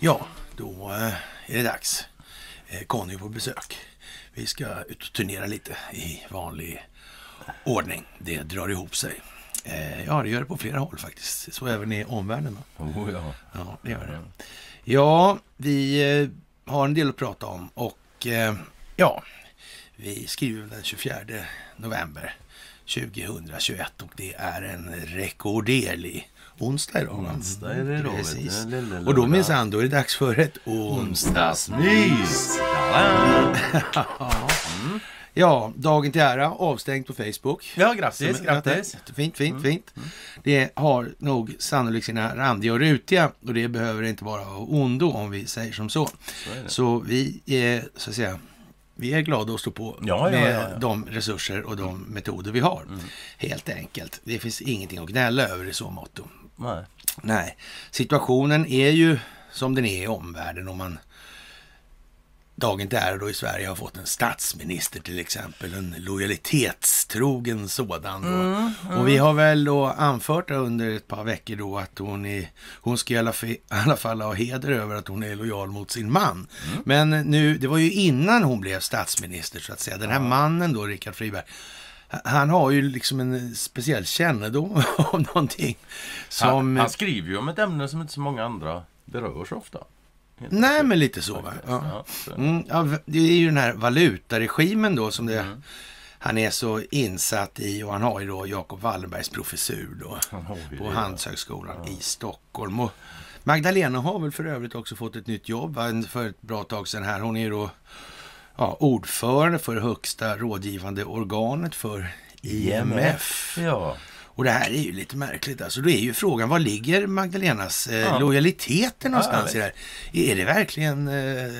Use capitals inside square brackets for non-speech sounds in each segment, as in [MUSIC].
Ja, då eh, är det dags. Eh, Conny är på besök. Vi ska ut och turnera lite i vanlig ordning. Det drar ihop sig. Eh, ja, det gör det på flera håll faktiskt. Så även i omvärlden. Oh, ja. Ja, det gör det. Ja, vi har en del att prata om och ja, vi skriver den 24 november 2021 och det är en rekorderlig onsdag idag. va? Onsdag är det då, Precis. Och då minsann, då är det dags för ett onsdagsmys. [LAUGHS] Ja, dagen till ära, avstängt på Facebook. ja grattis, Som- grattis. Fint, fint, fint. Det har nog sannolikt sina randiga och rutiga och det behöver inte vara av ondo om vi säger som så. Så. Så vi är, så att säga, vi är glada att stå på Ja, med ja, ja. de resurser och de metoder vi har. Mm. Helt enkelt. Det finns ingenting att gnälla över i så motto. Nej. Nej, situationen är ju som den är i omvärlden om man dagen till ära då i Sverige har fått en statsminister till exempel, en lojalitetstrogen sådan. Då. Och vi har väl då anfört under ett par veckor då att hon, är, hon ska i alla, i alla fall ha heder över att hon är lojal mot sin man. Men nu, det var ju innan hon blev statsminister så att säga. Den här mannen då, Richard Friberg, han har ju liksom en speciell kännedom [LAUGHS] om någonting som... Han, han skriver ju om ett ämne som inte så många andra berör så ofta. Nej, men lite så va? Ja. Ja. Mm, ja, det är ju den här valutaregimen då som det, han är så insatt i och han har ju då Jacob Wallenbergs professur då Han på det, Handelshögskolan i Stockholm. Och Magdalena har väl för övrigt också fått ett nytt jobb för ett bra tag sedan här. Hon är ju då ja, ordförande för högsta rådgivande organet för IMF. Ja. Och det här är ju lite märkligt. Alltså, då är ju frågan, var ligger Magdalenas eh, Ja. lojaliteter någonstans Ja, i det här? Är det verkligen... Eh,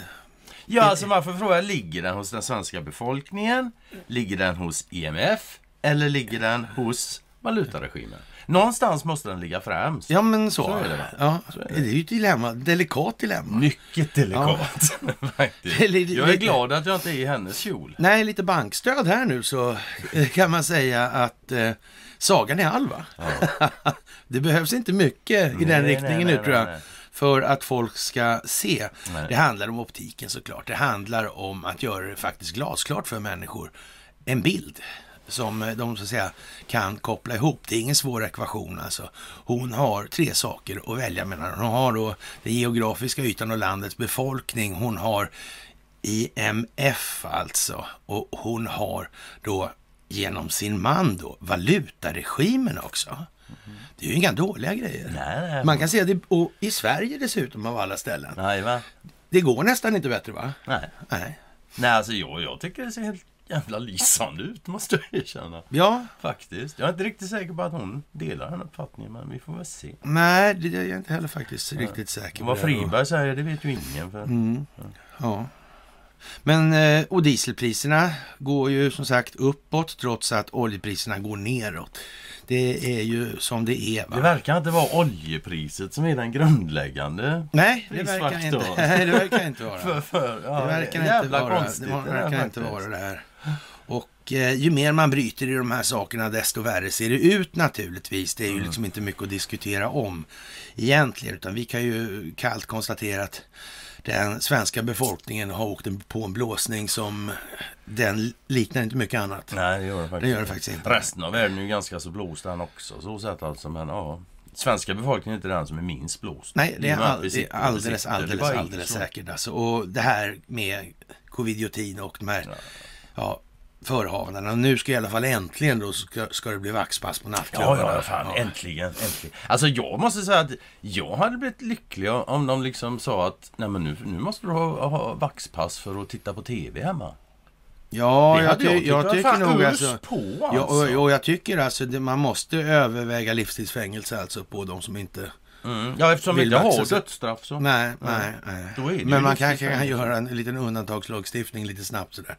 Ja, alltså varför frågar ligger den hos den svenska befolkningen? Ligger den hos IMF? Eller ligger den hos valutaregimen? Någonstans måste den ligga främst. ja, men så. Så är det, ja, Så är det. det. är ju ett dilemma. Delikat dilemma. Mycket delikat. [LAUGHS] faktiskt. Eller- Jag är glad att jag inte är i hennes kjol. Nej, lite bankstöd här nu så eh, kan man säga att eh, sagan är halv, va? [LAUGHS] det behövs inte mycket i den Nej, riktningen nej, nu nej, tror jag. För att folk ska se. Det handlar om optiken såklart. Det handlar om att göra det faktiskt glasklart för människor. En bild som eh, de så att säga kan koppla ihop. Det är ingen svår ekvation alltså. Hon har tre saker att välja mellan. Hon har då den geografiska ytan och landets befolkning. Hon har IMF alltså. Och hon har då genom sin man då valutaregimen också. Det är ju inga dåliga grejer. Nej, nej. Man kan säga det och i Sverige dessutom av alla ställen. Nej, va? Det går nästan inte bättre va? Nej. Nej. Nej, alltså jag, jag tycker det ser helt jävla lysande ut, måste jag erkänna. Ja, Faktiskt. Jag är inte riktigt säker på att hon delar den uppfattningen, men vi får väl se. nej det är jag inte heller faktiskt riktigt säker Vad det. Friberg säger, det vet ju ingen. För... Mm. Ja. Men, eh, och dieselpriserna går ju som sagt uppåt trots att oljepriserna går neråt. Det är ju som det är. Det Va? verkar inte vara oljepriset som är den grundläggande. Nej, det verkar inte, nej, det verkar inte vara. [LAUGHS] För, för, ja, Det verkar jävla inte vara, konstigt. det det verkar inte faktiskt. vara det här. Och eh, ju mer man bryter i de här sakerna desto värre ser det ut naturligtvis. Det är Mm. ju liksom inte mycket att diskutera om egentligen. Utan vi kan ju kallt konstatera att den svenska befolkningen har åkt på en blåsning som den liknar inte mycket annat. Nej, det gör det faktiskt, Det gör det faktiskt inte. Resten av världen är ju ganska så blåst den också. Så sett alltså, men ja. Svenska befolkningen är inte den som är minst blåst. Nej, det är, all, det är alldeles, alldeles, alldeles säkert. Alltså. Och det här med covidiotin och de här ja. förehavandena. Och nu ska i alla fall äntligen då ska, ska det bli vaxpass på Ja, nattklubbarna. ja, fan, äntligen, äntligen. Alltså jag måste säga att jag hade blivit lycklig om de liksom sa att nej men nu, nu måste du ha, ha vaxpass för att titta på TV hemma. Ja, jag, ty- jag tycker fan nog ös alltså... på Ja, alltså. och, och jag tycker alltså det, man måste överväga livstidsfängelse alltså på de som inte... Mm. Ja, eftersom vi inte har dödsstraff så. Nej, nej, nej. Men man kanske kan göra en liten undantagslagstiftning lite snabbt sådär.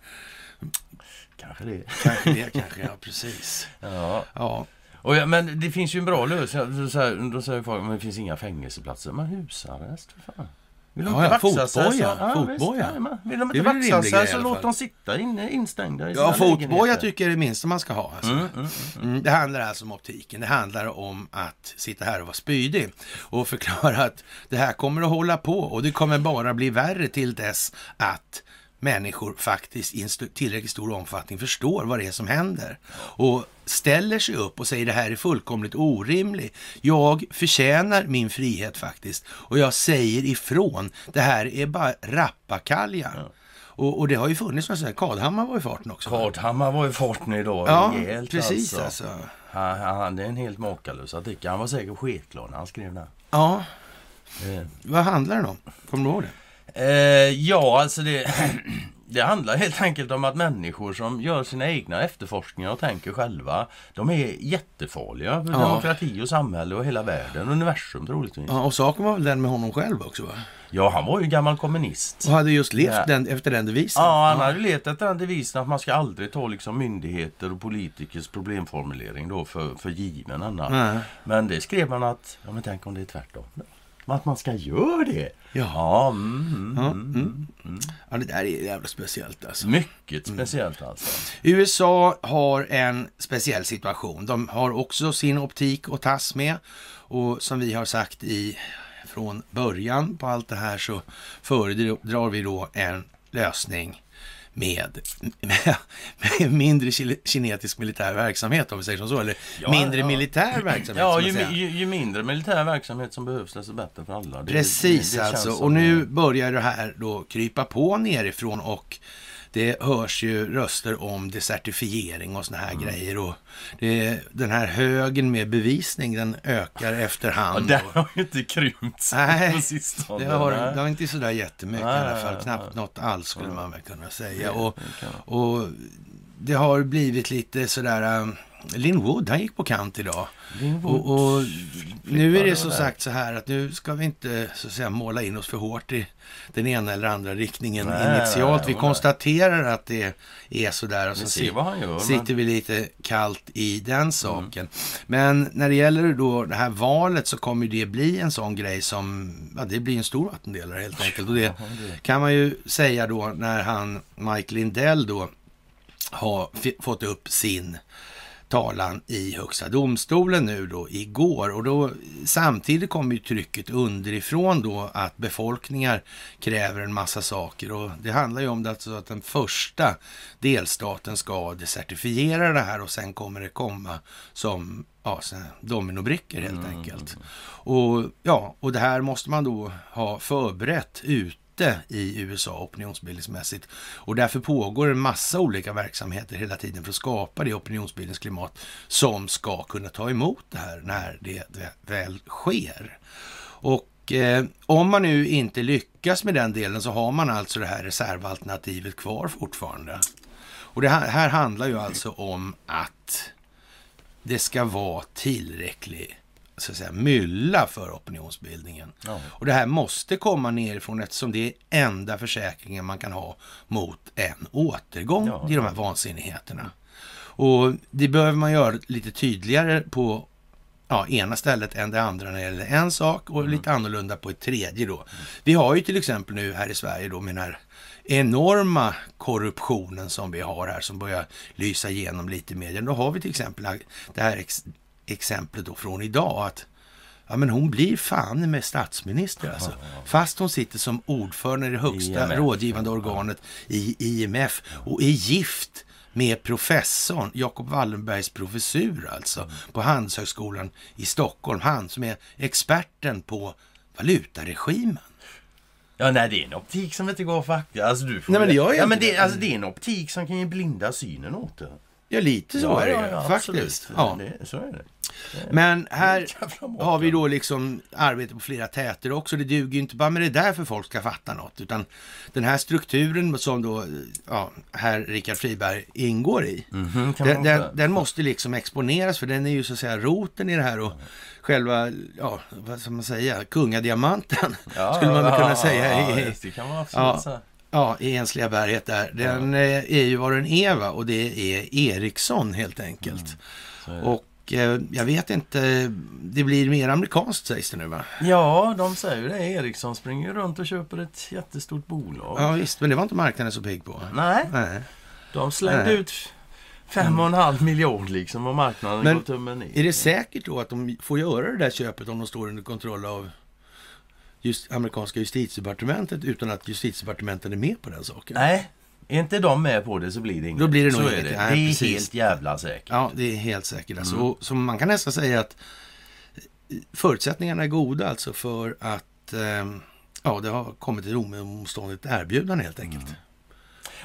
Kanske det. Kanske det, [LAUGHS] kanske, ja precis. Ja. Ja, Och ja, men det finns ju en bra lösning. Då säger, då säger folk men det finns inga fängelseplatser. Men husarrest, för fan. Vill de Ja, inte vaxa sig fotboja, så- ja, fotboja. visst. Vill de inte vaxa sig så låt dem sitta inne, instängda i Ja, fotboja tycker jag är det minsta man ska ha. Alltså. Mm, mm, Mm, det handlar alltså om optiken. Det handlar om att sitta här och vara spydig och förklara att det här kommer att hålla på och det kommer bara bli värre till dess att människor faktiskt i en tillräckligt stor omfattning förstår vad det är som händer och ställer sig upp och säger det här är fullkomligt orimligt. Jag förtjänar min frihet faktiskt och jag säger ifrån. Det här är bara rappakalja. Och, och det har ju funnits några sådana, Kadhammar var i farten också. Kadhammar var i farten idag Ja, rejält precis alltså. alltså. Han, han hade en helt makalös artikel. Han var säkert skitglad när han skrev den. Ja, Eh, vad handlar den om? Kommer du ihåg det? Eh, ja, alltså det, [CLEARS THROAT] det handlar helt enkelt om att människor som gör sina egna efterforskningar och tänker själva, de är jättefarliga för Ja. demokrati och samhälle och hela världen, universum troligtvis. Ja. Ja, och saken var väl den med honom själv också va? han var ju gammal kommunist. Och hade just levt Ja. den, efter den devisen. Ja, han hade letat efter den devisen att man ska aldrig ta liksom myndigheter och politikers problemformulering då för, för given annars. Nej. Men det skrev man att, ja men tänk om det är tvärtom. Att man ska göra det. Ja. Mm, mm, Ja, mm. mm. ja, det där är jävla speciellt alltså. Mycket speciellt alltså. USA har en speciell situation. De har också sin optik att tas med. Och som vi har sagt i, från början på allt det här så föredrar vi då en lösning med, med, med mindre kinetisk militär verksamhet om vi säger som så. Eller Ja, mindre ja. militär verksamhet. Ja, ju, ju, ju mindre militär verksamhet som behövs desto bättre för alla. Det- Precis det- det alltså. Och nu börjar det här då krypa på nerifrån och det hörs ju röster om desertifiering och såna här Mm. grejer. Och det, den här högen med bevisning den ökar Ja, efterhand. den och, har ju inte krympt Nej, på sistone. det, har, Nej. det har inte sådär jättemycket Nej, i alla fall. Knappt nej. något alls skulle man väl kunna säga. Det- Och, det och det har blivit lite sådär... Lin Wood, han gick på kant idag. Och, och nu är det där. sagt så här att nu ska vi inte så att säga måla in oss för hårt i den ena eller andra riktningen Nej, initialt. nej, vi nej. konstaterar att det är så där och så ser vad han gör. sitter Men... vi lite kallt i den saken. Men när det gäller då det här valet så kommer det bli en sån grej som, ja det blir en stor vattendelare helt enkelt. Och det kan man ju säga då när han, Mike Lindell då, har fått upp sin talan i Högsta domstolen nu då igår. Och då samtidigt kommer ju trycket underifrån då att befolkningar kräver en massa saker. Och det handlar ju om det alltså att den första delstaten ska desertifiera det här och sen kommer det komma som ja, dominobrickor helt enkelt. Och ja, och det här måste man då ha förberett ute i USA opinionsbildningsmässigt. Och därför pågår en massa olika verksamheter hela tiden för att skapa det opinionsbildningsklimat som ska kunna ta emot det här när det väl sker. Och eh, om man nu inte lyckas med den delen så har man alltså det här reservalternativet kvar fortfarande. Och det här, här handlar ju alltså om att det ska vara tillräcklig så att säga, mylla för opinionsbildningen. Ja. Och det här måste komma nerifrån eftersom det är enda försäkringen man kan ha mot en återgång Ja. till de här vansinnigheterna. Och det behöver man göra lite tydligare på ja, ena stället än det andra när det gäller en sak och lite annorlunda på ett tredje då. Vi har ju till exempel nu här i Sverige då med den här enorma korruptionen som vi har här som börjar lysa igenom lite i medien. Då har vi till exempel det här exemplet då från idag att Ja men hon blir fan med statsminister alltså. Fast hon sitter som ordförande i det högsta IMF. rådgivande organet i IMF och är gift med professorn, Jacob Wallenbergs professur alltså, på Handelshögskolan i Stockholm. Han som är experten på valutaregimen. Ja, nej, det är en optik som inte går att facka. Alltså, du får Nej, men det ja, men det, alltså, det är en optik som kan ge blinda synen åt det. Ja, lite så är det ju, absolut. faktiskt. Ja. Det, så är det. Men här har vi då liksom arbete på flera täter också. Det duger ju inte bara med det där för folk ska fatta något, utan den här strukturen som då ja, herr Rickard Friberg ingår i, Mhm, kan den, den, den måste liksom exponeras för den är ju så att säga roten i det här och själva, ja, vad ska man säga, kungadiamanten Ja, [LAUGHS] skulle man väl kunna ja, säga Ja, i, det kan man absolut Ja. säga. ja, i Ensliga berget där. Den eh, är ju vad den är va? och det är Ericsson helt enkelt. Är det. Och eh, jag vet inte, det blir mer amerikanskt sägs det nu va? Ja, de säger det. Ericsson springer runt och köper ett jättestort bolag. Ja visst, men det var inte marknaden så pigg på. Nej, Nej. de slängde Nej. ut fem och en halv miljon liksom och marknaden Men går tummen ner. Är det säkert då att de får göra det där köpet om de står under kontroll av just amerikanska justitiedepartementet utan att justitiedepartementet är med på den saken? Nej, är inte de med på det så blir det inget. Då blir det så nog är inget. det. Nej, det är precis. helt jävla säkert. Ja, det är helt säkert. Alltså. Mm. Så man kan nästan säga att förutsättningarna är goda alltså för att eh, ja, det har kommit ett omotståndligt erbjudande helt enkelt. Mm.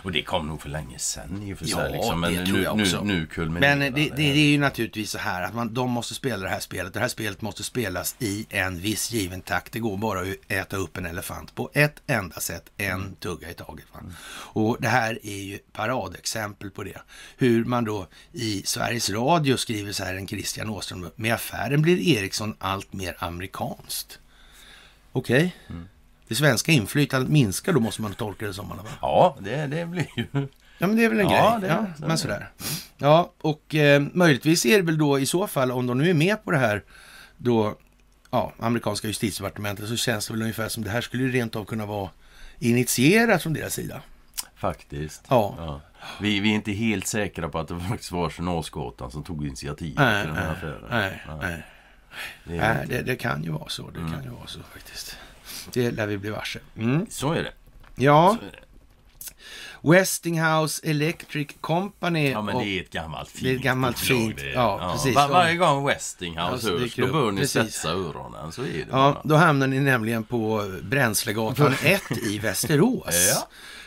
Och det kom nog för länge sedan i och för sig. Ja, liksom. Men det tror nu, jag nu, också. nu kulminerar Men det, det, det är ju naturligtvis så här att man, de måste spela det här spelet. Det här spelet måste spelas i en viss given takt. Det går bara att äta upp en elefant på ett enda sätt, en tugga i taget. Va? Och det här är ju paradexempel på det. Hur man då i Sveriges Radio skriver så här, en Christian Åström, med affären blir Ericsson allt mer amerikanskt. Okej? Det svenska inflytandet minskar, då måste man tolka det som. Alla? Ja, det, det blir ju... Ja, men det är väl en Ja, grej. det- ja, men sådär. Ja, och eh, möjligtvis är det väl då i så fall, om de nu är med på det här, då, ja, amerikanska justitiedepartementet, så känns det väl ungefär som det här skulle ju rent av kunna vara initierat från deras sida. Faktiskt. Ja. Ja. Vi, vi är inte helt säkra på att det faktiskt var Journalsgatan som tog initiativ Nej, till den här nej, affären. nej, nej. det det, det kan ju vara så. Det Mm. kan ju vara så faktiskt. Det lär vi bli varse. Mm. Så är det. Ja, Så är det. Westinghouse Electric Company. Ja, men och- det är ett gammalt fint Det är ett gammalt fint, ja, precis. Var, varje gång Westinghouse Ja, så hörs, då bör ni Precis. spetsa öronen. Så är det Ja, då hamnar ni nämligen på Bränslegatan [LAUGHS] 1 i Västerås.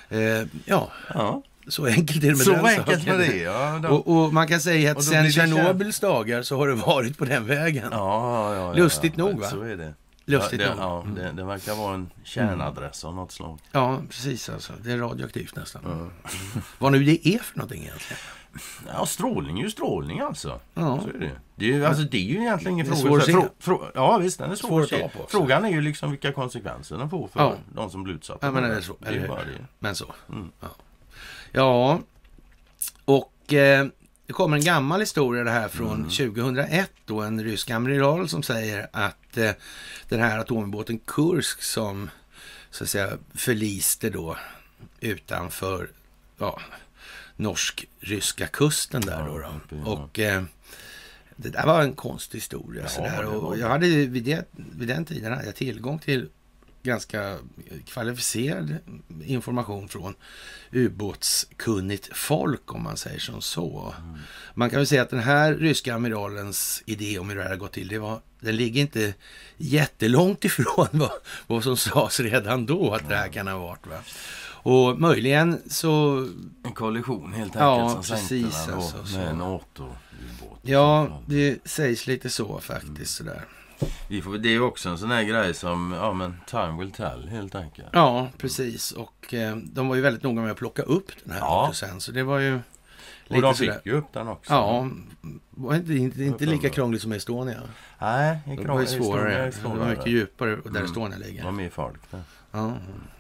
Ja. Eh, ja, Ja. så enkelt är det med Så den enkelt saken. med det. Ja, då... Och, och man kan säga att sen Tjernobyls dagar så har det varit på den vägen. ja, ja, ja, Lustigt nog, va? Så är det. Lustigt ja, det, nog. Mm. Ja, det, det verkar vara en kärnadress av något slag. Ja, precis alltså. Det är radioaktivt nästan. Mm. [LAUGHS] Vad nu det är för någonting egentligen. Ja, strålning är ju strålning alltså. Ja. Så är det. Det är, ju, alltså, det är ju egentligen ingen fråga. Frå, frå, ja, visst, den är svår, Svår att se. på. Frågan är ju liksom vilka konsekvenser den får för Ja. de som blir utsatta. Ja, men är så? Det är bara det. Men så. Mm. Ja. ja, och eh, det kommer en gammal historia det här från Mm. 2001 då en rysk amiral som säger att eh, den här atombåten Kursk som så att säga förliste då utanför ja, norsk-ryska kusten där då. då. Och eh, det där var en konstig historia. Ja, sådär. Och jag hade vid, det, vid den tiden hade jag tillgång till ganska kvalificerad information från ubåtskunnigt folk om man säger som så. Mm. Man kan väl säga att den här ryska amiralens idé om hur det här har gått till, det var, den ligger inte jättelångt ifrån [LAUGHS] vad, vad som sades redan då att det här kan ha varit. Va? Och möjligen så, En kollision helt enkelt Ja, som sänkte precis, den då alltså, så. med en NATO-ubåt. ja, det sägs lite så faktiskt sådär. Vi får, det är ju också en sån här grej som, ja men time will tell helt enkelt. Ja, precis. Och eh, de var ju väldigt noga med att plocka upp den här Ja. sen. Så det var ju Och de sådär. fick ju upp den också. Ja, inte, inte, inte lika krångligt som Estonia. Nej, Det var ju svårare. Det var mycket djupare där Mm. Estonia Det var ligger. mer folk där. Ja,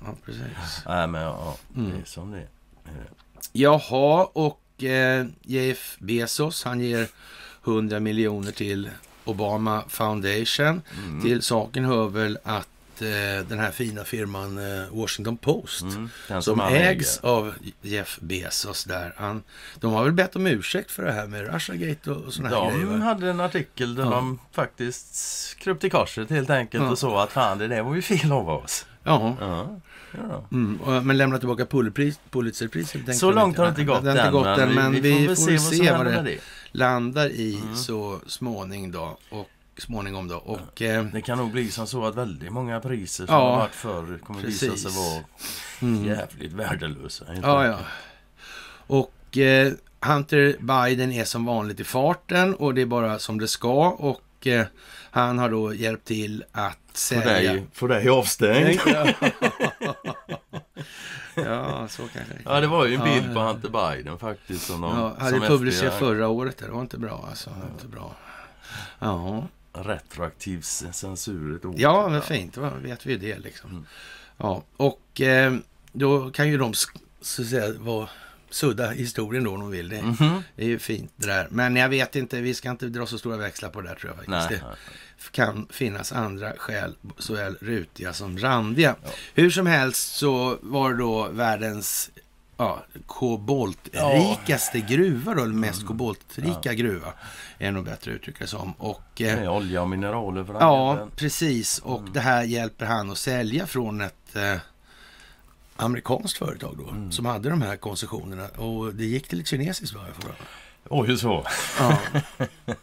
ja precis. Nej men ja, det Mm. är som det är. Jaha, och eh, Jeff Bezos, han ger 100 miljoner till Obama Foundation. Mm. Till saken hör väl att eh, den här fina firman eh, Washington Post Mm, som han ägs äger. av Jeff Bezos där. Han, de har väl bett om ursäkt för det här med Russiagate och, och sådana här grejer. De hade en artikel där Ja. de faktiskt kröp till korset helt enkelt Ja. och sa att fan det där var ju fel av oss. Ja, ja. Mm, och- men lämna tillbaka Pulitzerpris- Pulitzerpriset. Så långt har det inte gått det inte gått än, men vi, får väl se vad det landar i Mm. så småning då. Och småningom då. Och eh, Det kan nog bli som så att väldigt många priser som Ja, har varit förr kommer visa precis. sig vara mm, jävligt värdelösa. ja, ja. Och eh, Hunter Biden är som vanligt i farten och det är bara som det ska. Och eh, han har då hjälpt till att Får sälja... dig, får dig avstängd. ja, [LAUGHS] så kanske. Ja, det var ju en Ja, bild ja. på Hunter Biden faktiskt. Som de, Ja, hade publicerat förra året. Det var inte bra alltså. Det var inte bra. Ja, Retroaktiv censur ett ord. ja men fint. Då vet vi ju det liksom. Mm. Ja, och eh, då kan ju de så att säga vara sudda historien då om de vill. Det, Mhm. det är ju fint det där. Men jag vet inte, vi ska inte dra så stora växlar på det där tror jag faktiskt. Nej, det nej. Kan finnas andra skäl, såväl rutiga som randiga. Hur som helst så var det då världens ja, koboltrikaste gruva då, eller mest Mm. koboltrika gruva, är nog bättre att uttrycka som. Och, eh, Med olja och mineraler för Ja, precis. Och det här hjälper han att sälja från ett eh, amerikanskt företag då, som hade de här koncessionerna. Och det gick till ett kinesiskt vad höra. Oj, så. Ja, [LAUGHS]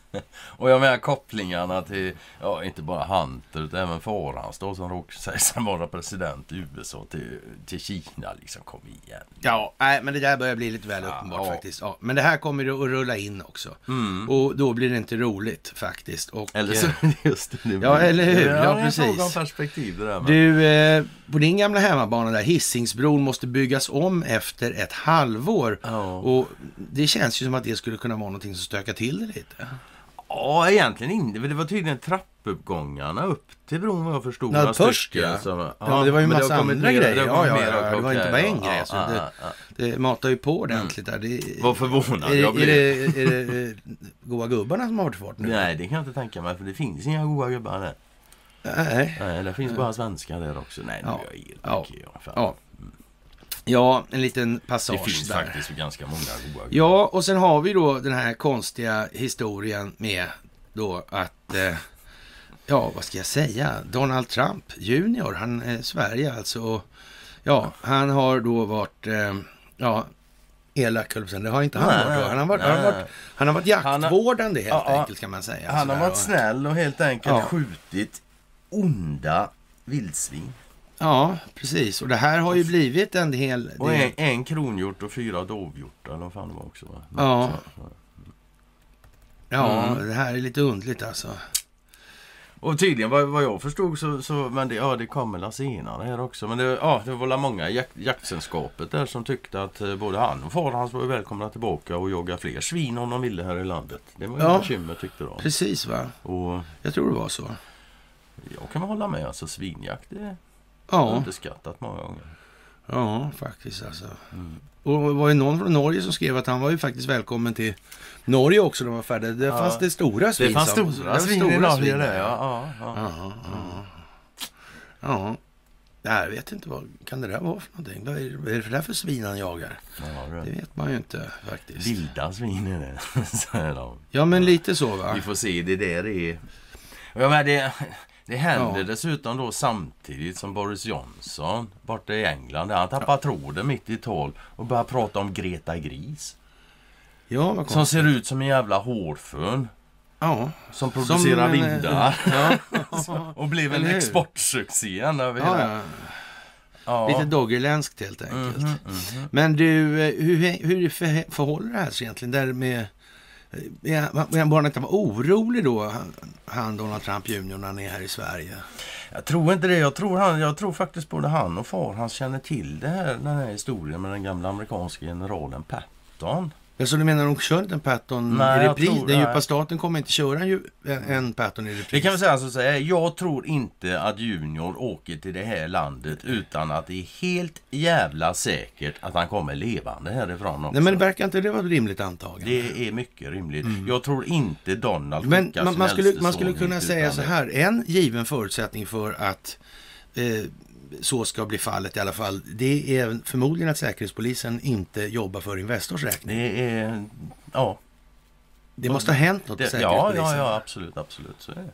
Och jag menar kopplingarna till, ja inte bara Hunter utan även far hans då som råkade säga sig vara president i USA till, till Kina liksom. Kom igen. ja nej, men det där börjar bli lite väl uppenbart Ja. faktiskt. Ja, men det här kommer ju att rulla in också. Mm. Och då blir det inte roligt faktiskt. Och, Eller så eh, just det. det Ja, eller hur? Ja, Ja, det är en precis. fråga om perspektiv det där med. Du, eh, på din gamla hemmabana där, Hisingsbron måste byggas om efter ett halvår. Ja. Och det känns ju som att det skulle kunna vara någonting som stökar till det lite. Ja, egentligen inte. Det var tydligen trappuppgångarna upp till bron vad jag förstod. Ja, först, ja. som- Ja, men det var ju men massa andra grejer. har Ja, ja, ja, det var inte bara en ja, grej, ja, så ja, det- ja, ja. Det matar ju på ordentligt där. Det, Vad förvånad är, det, jag är, blev. det, är det eh, goa gubbarna som har varit fart nu? Nej, det kan jag inte tänka mig för det finns inga goda gubbar där. Nej. Nej, det finns bara svenskar där också. Nej, nu Ja. är jag helt Ja. ja. Fan. Ja. en liten Det passage finns där. faktiskt ganska många gubbar. Ja, och sen har vi då den här konstiga historien med då att, eh, ja vad ska jag säga, Donald Trump junior, han är Sverige alltså. Och, ja, han har då varit, eh, ja, elak. Det har inte han Nej, varit då. Han har varit, nej, han har varit, han har varit jaktvårdande helt Ja, enkelt kan man säga. Han har varit och- snäll och helt enkelt Ja. skjutit onda vildsvin. Ja, precis. Och det här har ju blivit en hel... Och del- en, en kronhjort och fyra dovhjortar vad fan det var också. Va? Ja. Mm. det här är lite underligt alltså. Och tydligen vad, vad jag förstod så, så men det, ja, det kommer la senare här också. Men det, ja, det var la många i jakt, jaktsällskapet där som tyckte att eh, både han och far hans var välkomna tillbaka och jaga fler svin om de ville här i landet. Det var ju Ja. bekymmer tyckte de. Precis va? Och Jag tror det var så. jag kan väl hålla med. Alltså svinjakt det Ja, underskattat många gånger. ja faktiskt alltså. Mm. Och det var ju någon från Norge som skrev att han var ju faktiskt välkommen till Norge också när de var färdiga. Det Ja. fanns det stora svin. Det fanns stora svin i Norge svin där. Ja, ja, ja. Ja, ja. jag vet inte vad kan det där vara för någonting. Vad är, det för där för svin han jagar? ja Det det. vet man ju inte faktiskt. Vilda svin är det. [LAUGHS] säger de. Ja, men lite så va? Vi får se, det där är... Jag menar, det, det händer Ja. dessutom då samtidigt som Boris Johnson borta i England. där Han tappar tråden mitt i tal och börjar prata om Greta Gris. Ja, Som ser ut som en jävla hårfön. Ja. Som producerar en, eh, vindar. [LAUGHS] Ja, [LAUGHS] och blev en exportsuccé över ja, hela... ja. Ja. Lite doggerländskt helt enkelt. Mhm, mhm. Men du, eh, hur, hur för, förhåller det här sig egentligen? Där med, är han- bara inte var orolig då, han- han Donald Trump junior, när han är här i Sverige? Jag tror inte det. Jag tror, han, jag tror faktiskt både han och far han känner till det här, den här historien med den gamla amerikanska generalen Patton. Alltså du menar de kör inte en Patton Nej, i repris? tror- Den djupa staten kommer inte köra en, en, Patton i repris? Det kan vi säga så att säga. Jag tror inte att Junior åker till det här landet utan att det är helt jävla säkert att han kommer levande härifrån också. Nej men det verkar inte det vara ett rimligt antagande? Det är mycket rimligt. Jag tror inte Donald Men man, man, skulle, man skulle kunna säga så här, en given förutsättning för att eh, så ska bli fallet i alla fall, det är förmodligen att Säkerhetspolisen inte jobbar för Investors räkning. Det är... Ja. Det måste ha hänt något på Det, ja, Säkerhetspolisen. ja, ja, absolut, absolut. Så är det.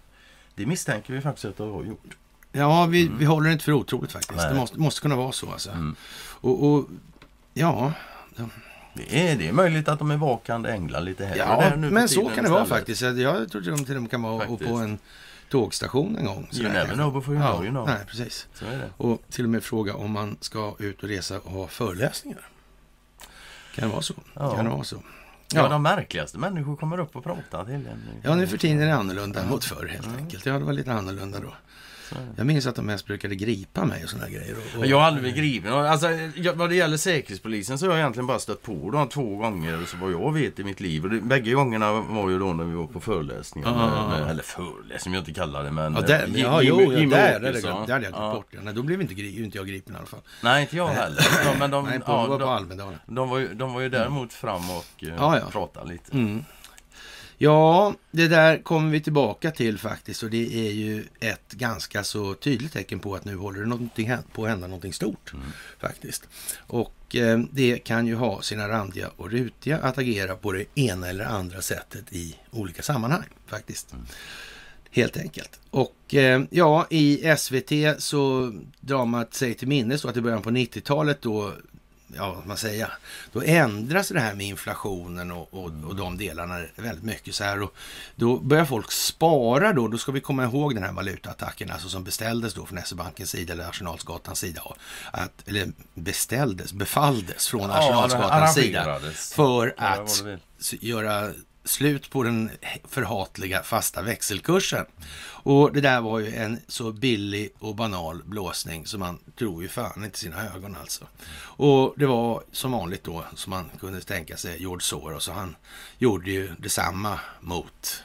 Det misstänker vi faktiskt att det har gjort. Ja, vi, vi håller det inte för otroligt faktiskt. Nej. Det måste, måste kunna vara så alltså. Mm. Och, och ja, Det är, det är möjligt att de är vakande änglar lite här ja där nu men så kan det vara faktiskt. Jag- tror de till och med kan vara Faktiskt. på en tågstation en gång. You never know before you ja, know, you know. Nej, precis. Så är det. Och till och med fråga om man ska ut och resa och ha föreläsningar. Kan det vara så? Ja. Kan det vara så? Ja. Ja. de märkligaste människor kommer upp och pratar till en. Ja, nu för tiden är det annorlunda mot förr helt enkelt. Ja, det var lite annorlunda då. Jag minns att de mest brukade gripa mig och sådana grejer. Och, och, Jag har aldrig blivit gripen. Alltså, jag- vad det gäller Säkerhetspolisen så har jag egentligen bara stött på dem två gånger så vad jag vet i mitt liv. Och det, bägge gångerna var ju då när vi var på föreläsningar. Ja. Med, med, eller föreläsning, jag inte kallar det men... Ja, där, eh, ja, jo, ja, Jimmy där, där, där, hade jag Ja. glömt bort. Ja, nej, då blev inte, inte jag gripen i alla fall. Nej, inte jag heller. [CLEARS THROAT] Ja, men de, Nej, på, ja, var på de, Almedalen. de, var ju, de var ju däremot fram och eh, Ja, ja. pratade lite. Mm. Ja, det där kommer vi tillbaka till faktiskt och det är ju ett ganska så tydligt tecken på att nu håller det någonting, på att hända någonting stort faktiskt. Och eh, det kan ju ha sina randiga och rutiga att agera på det ena eller andra sättet i olika sammanhang faktiskt. Helt enkelt. Och eh, ja, i SVT så drar man sig till minnes att i början på 90-talet då, ja vad man säga, då ändras det här med inflationen och, och, och de delarna väldigt mycket så här. Och då börjar folk spara då, då ska vi komma ihåg den här valutaattacken alltså som beställdes då från SE-bankens sida eller Arsenalsgatans sida. Att, eller beställdes, befalldes från Arsenalsgatans sida för Ja, att göra slut på den förhatliga fasta växelkursen. Och det där var ju en så billig och banal blåsning som man tror ju fan inte sina ögon alltså. Och det var som vanligt då som man kunde tänka sig George Soros och han gjorde ju detsamma mot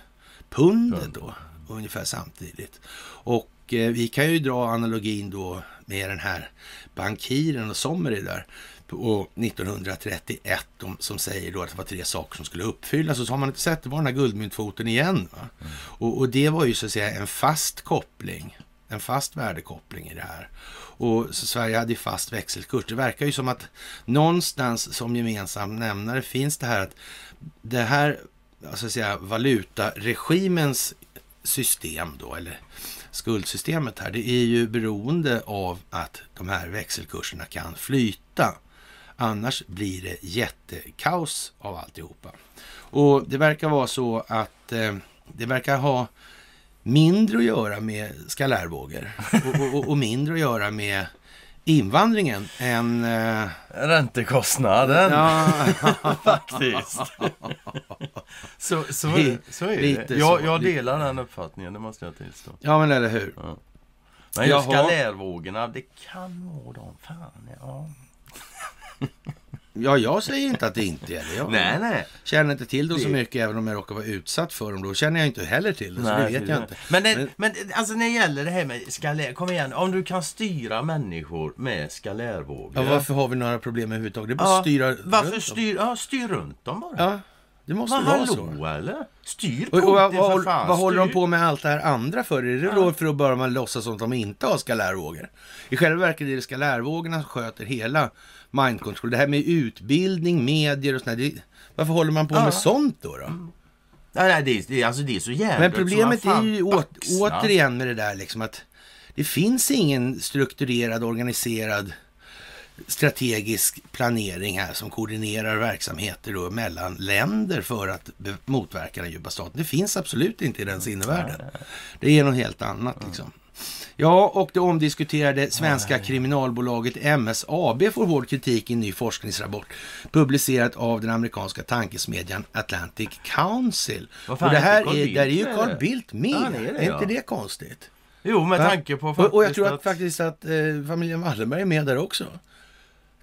pundet då ungefär samtidigt. Och eh, vi kan ju dra analogin då med den här bankiren och Sommery där på 1931 de, som säger då att det var tre saker som skulle uppfyllas och så har man inte sett det var den här guldmyntfoten igen. Va? Och, och det var ju så att säga en fast koppling, en fast värdekoppling i det här. Och så Sverige hade ju fast växelkurs. Det verkar ju som att någonstans som gemensam nämnare finns det här att det här alltså att säga, valutaregimens system då, eller skuldsystemet här, det är ju beroende av att de här växelkurserna kan flyta. Annars blir det jättekaos av alltihopa. Och det verkar vara så att eh, det verkar ha mindre att göra med skalärvågor och, och, och mindre att göra med invandringen än... Eh, Räntekostnaden ja, [LAUGHS] faktiskt. så, så, är, så är Lite det. Jag, så. jag delar den uppfattningen, det måste jag tillstå. ja, men eller hur? Men just Jaha. galärvågorna, det kan vara de. Fan, ja. Ja, jag säger inte att det inte är det. Jag Nej, nej. känner inte till dem så mycket, även om jag råkar vara utsatt för dem. Då känner jag inte heller till det, så det vet jag inte. Men, det, Men- men alltså när det gäller det här med skalär, kom igen. Om du kan styra människor med skalärvågor. Ja, varför har vi några problem överhuvudtaget? Det är bara att styra Varför runt dem. styr, ja, styr runt dem bara. Ja, det måste Men vara hallå så. eller? Styr Och, Putin och, vad, fan. vad håller de på med allt det här andra för? Är det då för att bara man låtsas som att de inte har skalärvågor? I själva verket är det skalärvågorna som sköter hela mind control. Det här med utbildning, medier och. Det, varför håller man på med sånt då? då? Nej, nej, det, är, det, alltså, det är så jävligt Men problemet är ju baxnar. återigen med det där liksom att det finns ingen strukturerad, organiserad strategisk planering här som koordinerar verksamheter då mellan länder för att motverka den djupa staten. Det finns absolut inte i den sinnevärlden. Det är något helt annat liksom. Ja, och det omdiskuterade svenska kriminalbolaget MSAB får hård kritik i en ny forskningsrapport publicerat av den amerikanska tankesmedjan Atlantic Council. Och det här är, Bildt där är ju Carl? Bildt med. Ja, är det, är inte det konstigt? Jo, med tanke på Och, och jag faktiskt tror att, att... faktiskt att eh, familjen Wallenberg är med där också.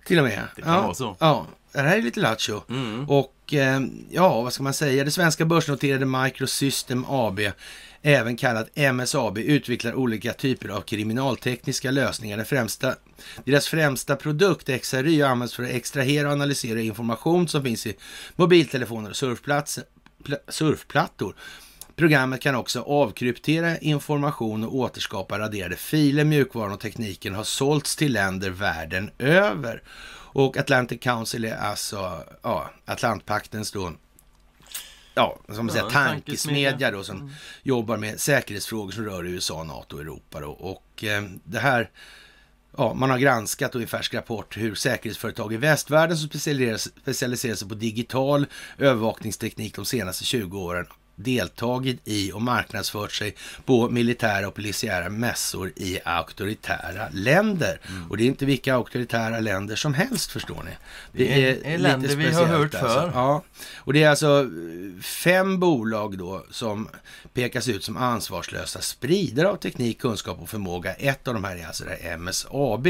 Till och med. Det kan ja, vara så. Ja, det här är lite lattjo. Mm. Och eh, ja, vad ska man säga? Det svenska börsnoterade Microsystem AB, även kallat MSAB, utvecklar olika typer av kriminaltekniska lösningar. Den främsta, deras främsta produkt, XRY, används för att extrahera och analysera information som finns i mobiltelefoner och surfplattor. Programmet kan också avkryptera information och återskapa raderade filer. Mjukvaran och tekniken har sålts till länder världen över. Och Atlantic Council är alltså ja, Atlantpaktens då ja, som man säger, Ja, tankesmedja då, som jobbar med säkerhetsfrågor som rör USA, NATO och Europa. Då. Och eh, det här, ja, man har granskat och i färsk rapport hur säkerhetsföretag i västvärlden som specialiserar, specialiserar sig på digital övervakningsteknik de senaste 20 åren deltagit i och marknadsfört sig på militära och polisiära mässor i auktoritära länder. Och det är inte vilka auktoritära länder som helst förstår ni. Det är- är länder vi har hört alltså. för. Ja, och det är alltså eh, fem bolag då som pekas ut som ansvarslösa spridare av teknik, kunskap och förmåga. Ett av de här är alltså det här MSAB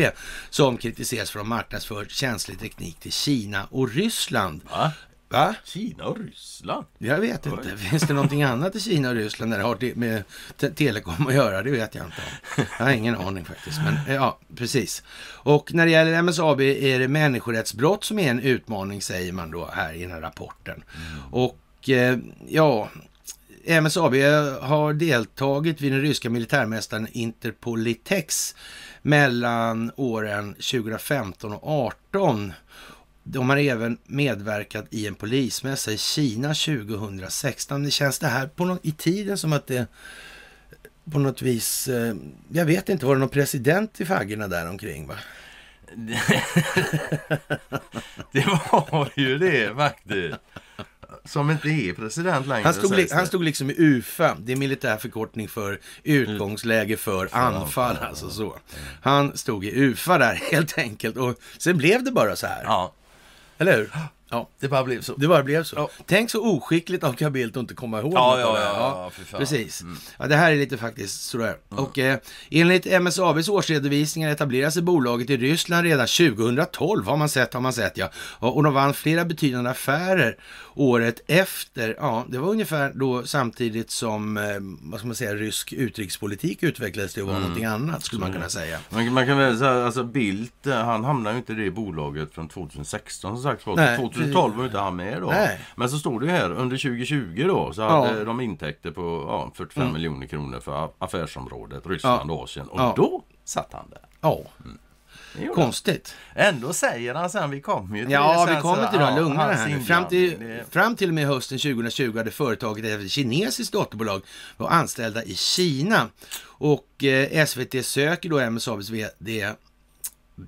som kritiseras för att ha marknadsfört känslig teknik till Kina och Ryssland. Va? Va? Kina och Ryssland? Jag vet inte. Finns det någonting annat i Kina och Ryssland när det har te- med te- telekom att göra? Det vet jag inte om. Jag har ingen aning faktiskt. Men ja, precis. Och när det gäller MSAB är det människorättsbrott som är en utmaning, säger man då här i den här rapporten. Och eh, ja, MSAB har deltagit vid den ryska militärmästaren Interpolitex mellan åren 2015 och 2018. De har även medverkat i en polismässa i Kina 2016. Det känns det här på något, i tiden som att det på något vis, eh, jag vet inte, var det någon president i faggorna där omkring va? [LAUGHS] Det var ju det faktiskt. Som inte är president längre. Han stod, li- han stod liksom i UFA, det är militär förkortning för utgångsläge för anfall, alltså så. Han stod i UFA där [LAUGHS] helt enkelt och sen blev det bara så här, Ja, eller hur? [GASPS] Ja. Det bara blev så. Det bara blev så. Ja. Tänk så oskickligt av Carl Bildt att inte komma ihåg ja, något ja, ja, ja, Precis. Mm. Ja, det här är lite faktiskt sådär. Mm. Och eh, enligt MSABs årsredovisningar etablerade sig bolaget i Ryssland redan 2012. Har man sett, har man sett ja. Och de vann flera betydande affärer året efter. Ja, det var ungefär då samtidigt som, eh, vad ska man säga, rysk utrikespolitik utvecklades till att vara mm. någonting annat skulle man kunna mm. säga. Man, man kan väl säga, alltså Bildt, eh, han hamnade ju inte i det bolaget från 2016 som sagt. 2016. 2012 var inte han med då. Nej. Men så står det ju här, under 2020 då så Ja. hade de intäkter på ja, 45 miljoner kronor för affärsområdet Ryssland och Asien. Och Ja. då satt han där. Ja, han. konstigt. Ändå säger han sen, vi kommer ju till Ja, vi kommer till det. ja, Lugna dig här nu. Fram till, det- fram till och med hösten 2020 hade företaget ett kinesiskt dotterbolag var anställda i Kina. Och eh, SVT söker då MSABs vd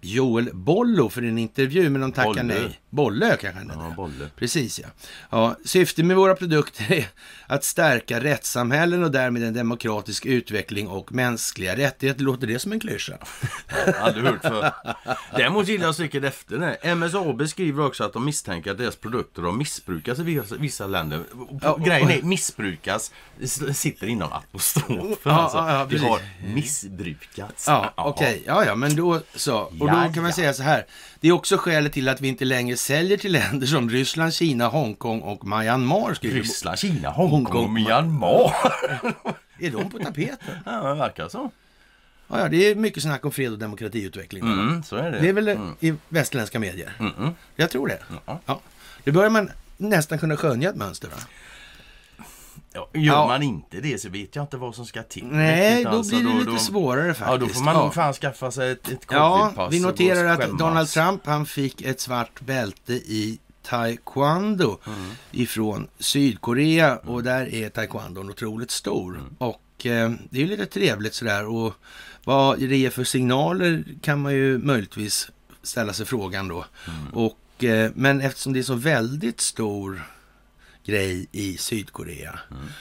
Joel Bollo för en intervju, men de tackar Bolle. nej. Bolle kanske han Ja, bolle. Precis ja. ja. Syftet med våra produkter är att stärka rättssamhällen och därmed en demokratisk utveckling och mänskliga rättigheter. Låter det som en klyscha? Aldrig hört för. Däremot gillar jag säkert efter det. MSAB skriver också att de misstänker att deras produkter har missbrukats i vissa, länder. Ja, och- Grejen är missbrukas sitter inom apostrofen. Ja, alltså. ja, ja, det har missbrukats. Ja, okej. Ja, ja, men då så. Och då kan man säga så här. Det är också skälet till att vi inte längre säljer till länder som Ryssland, Kina, Hongkong och Myanmar. Ryssland, Kina, Hongkong och Hongkong. Myanmar. Är de på tapeten? ja, det verkar så. Ja, ja, det är mycket snack om fred och demokratiutveckling. Mm, så är det. Det är väl i västerländska medier? Mm-mm. Jag tror det. Ja. Ja. Det börjar man nästan kunna skönja ett mönster. Va? Ja, gör Ja. man inte det så vet jag inte vad som ska till. Nej, då alltså. blir det lite då, svårare faktiskt. Ja, då får man Ja. nog fan skaffa sig ett, ett Ja, vi noterar att. Donald Trump han fick ett svart bälte i taekwondo ifrån Sydkorea och där är taekwondon otroligt stor. Och eh, det är ju lite trevligt sådär och vad det ger för signaler kan man ju möjligtvis ställa sig frågan då. Och, eh, men eftersom det är så väldigt stor grej i Sydkorea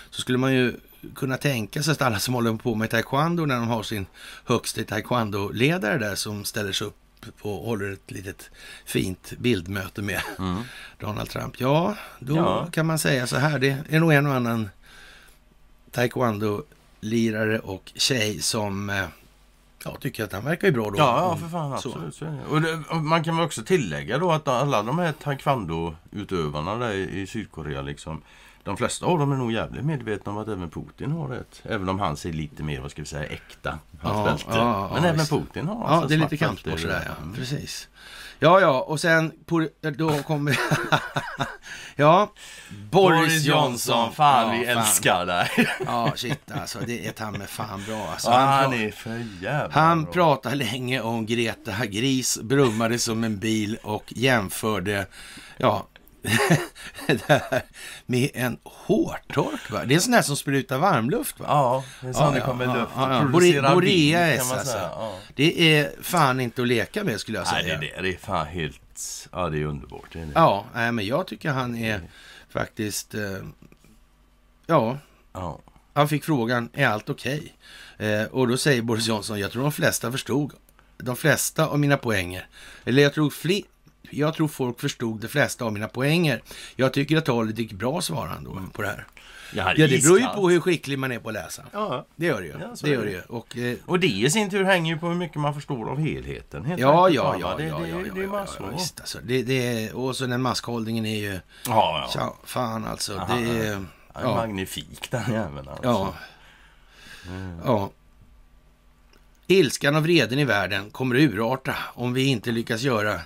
så skulle man ju kunna tänka sig att alla som håller på med taekwondo när de har sin högste taekwondo-ledare där som ställer sig upp och håller ett litet fint bildmöte med [LAUGHS] Donald Trump. Ja, då Ja. kan man säga så här. Det är nog en och annan taekwondo-lirare och tjej som eh, ja, tycker att han verkar ju bra då. Ja, ja för fan absolut. Så. Och det, och man kan väl också tillägga då att alla de här taekwondo-utövarna där i i Sydkorea liksom de flesta av dem är nog jävligt medvetna om att även Putin har ett. Även om han ser lite mer, vad ska vi säga, äkta. Ja, ja, ja, Men även visst. Putin har Ja, alltså det är lite bälte i- sådär, ja. Mm. Precis. Ja, ja, och sen på, då kommer... [LAUGHS] ja, Boris Johnson, fan vi Ja, älskar dig. [LAUGHS] Ja, shit alltså. Det är ta med fan bra alltså. Ja, Han, han är för jävla han bra. pratade länge om Greta Gris, brummade som en bil och jämförde, ja, det [LAUGHS] här med en hårtork. Va? Det är en sån här som sprutar varmluft. Va? Ja, det är så Ja, ja, kommer ja, luft. ja, ja. Producera Bore- vind, Borea kan man S, säga. alltså. Ja. Det är fan inte att leka med skulle jag Nej, säga. det, är det. det är fan helt... Ja, det är underbart. Det är det. Ja, nej, men jag tycker han är faktiskt... Eh, ja, Ja. han fick frågan, är allt okej? Eh, och då säger Boris Johnson, jag tror de flesta förstod de flesta av mina poänger. Eller jag tror, fli, jag tror folk förstod de flesta av mina poänger. Jag tycker att talet gick bra, svarar han då på det här. Ja, Ja, det beror ju på hur skicklig man är på att läsa. Ja. Det gör det ju. Ja, det gör det. Och, eh, Och det i sin tur hänger ju på hur mycket man förstår av helheten. helt ja, ja, ja, det, ja, det, ja, det, ja, det är bara ja, visst, alltså, det, det är, Och så den maskhållningen är ju... Ja, ja. Fan alltså. Aha. Det är... Ja, magnifik den jäveln alltså. ja. Ja. Ilskan och vreden i världen kommer att urarta om vi inte lyckas göra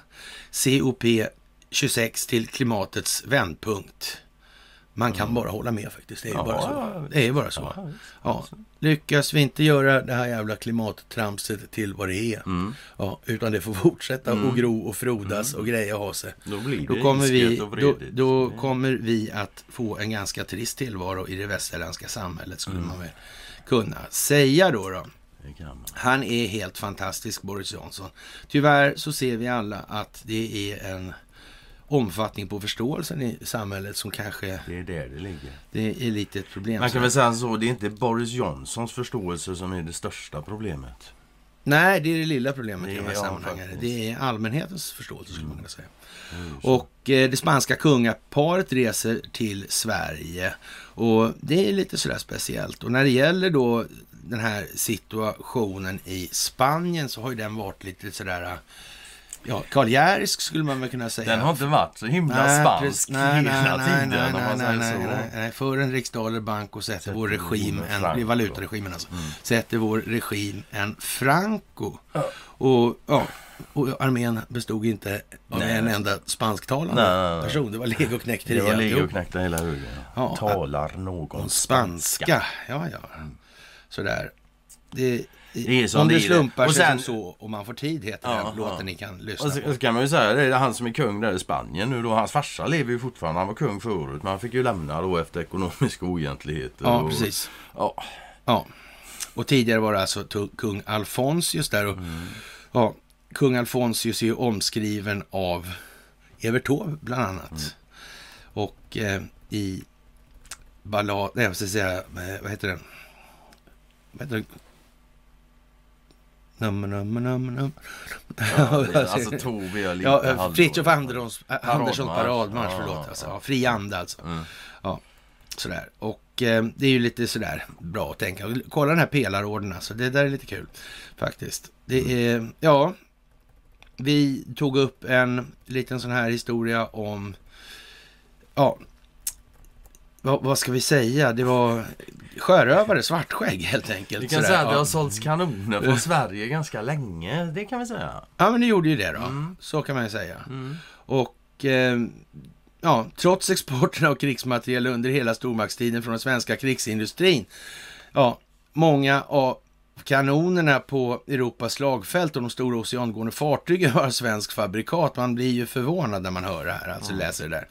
COP26 till klimatets vändpunkt. Man kan bara hålla med faktiskt. Det är ju bara så. Det är bara så. Ja. Lyckas vi inte göra det här jävla klimattramset till vad det är, Mm. ja, utan det får fortsätta och gro och frodas och greja ha sig. Då blir det Då kommer, vi, och då, då kommer vi att få en ganska trist tillvaro i det västerländska samhället, skulle Mm. man väl kunna säga då. då. Han är helt fantastisk, Boris Johnson. Tyvärr så ser vi alla att det är en omfattning på förståelsen i samhället som kanske Det är där det ligger. det är lite ett problem. Man kan väl säga så, det är inte Boris Johnsons förståelse som är det största problemet. Nej, det är det lilla problemet i Det de här sammanhangen. Det är allmänhetens förståelse, skulle man kunna säga. Mm. Och eh, det spanska kungaparet reser till Sverige. Och det är lite sådär speciellt. Och när det gäller då den här situationen i Spanien så har ju den varit lite sådär, ja, karljärisk skulle man väl kunna säga. Den har inte varit så himla Nej, spansk nej, nej, hela nej, tiden nej, nej, nej, nej, nej. För en riksdaler bank och sätter Sätter vår regim, en, Franco. valutaregimen alltså, Mm. sätter vår regim en Franco. Och, ja, och armén bestod inte av Nej. en enda spansktalande Nej, nej, nej. person. Det var legoknekteriet. Det var knäckta hela högen. Ja, Talar någon spanska? spanska. Ja, ja. Sådär. Det, Det är som om det slumpar Och sig sen- som så, om man får tid, heter Ja, den ja. låten ni kan lyssna Och så, på. så kan man ju säga, det är han som är kung där i Spanien nu då. Hans farsa lever ju fortfarande. Han var kung förut. Men han fick ju lämna då efter ekonomiska oegentligheter. Ja, och, precis. Ja, Ja. Och tidigare var det alltså kung Alfonsius där. Och, ja, kung Alfonsius är ju omskriven av Evert Taube bland annat. Och eh, i ballad, nej jag ska säga, eh, vad heter den? Vad heter den? Num, num, num, num. alltså Tove är lite Ja, eh. Fritiof Anderssons, äh, Anderssons Paradmarsch. Ja, förlåt. ja, Alltså, ja. ja, fri ande alltså. Mm. Ja, sådär. Och eh, det är ju lite sådär bra att tänka. Kolla den här pelarorden alltså. Det där är lite kul faktiskt. Det är, ja. Vi tog upp en liten sån här historia om, ja, vad, vad ska vi säga? Det var sjörövare, svartskägg helt enkelt. Vi kan sådär. säga att det har sålts kanoner från Sverige ganska länge. Det kan vi säga. Ja, men det gjorde ju det då. Mm. Så kan man ju säga. Mm. Och eh, ja, trots exporten av krigsmateriel under hela stormaktstiden från den svenska krigsindustrin. Ja, många av kanonerna på Europas slagfält och de stora oceangående fartygen var svensk fabrikat. Man blir ju förvånad när man hör det här, alltså läser det där.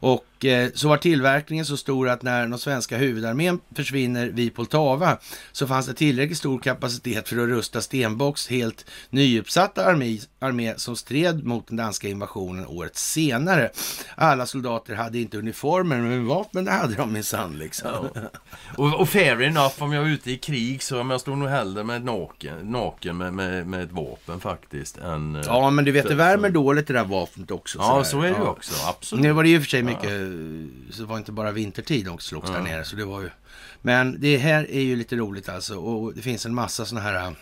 Och eh, så var tillverkningen så stor att när den svenska huvudarmén försvinner vid Poltava så fanns det tillräckligt stor kapacitet för att rusta Stenbocks helt nyuppsatta armé, armé som stred mot den danska invasionen året senare. Alla soldater hade inte uniformer, men vapen det hade de minsann liksom. Och, och fair enough, om jag är ute i krig så men jag står nog hellre med naken, naken med, med, med ett vapen faktiskt. Än, eh, Ja, men du vet, det värmer dåligt det där vapnet också. Ja, sådär. så är det Ja. också. Absolut. Nu var det ju för sig mycket, så det var inte bara vintertid också slogs där nere. Så det var ju... Men det här är ju lite roligt alltså. Och det finns en massa sådana här...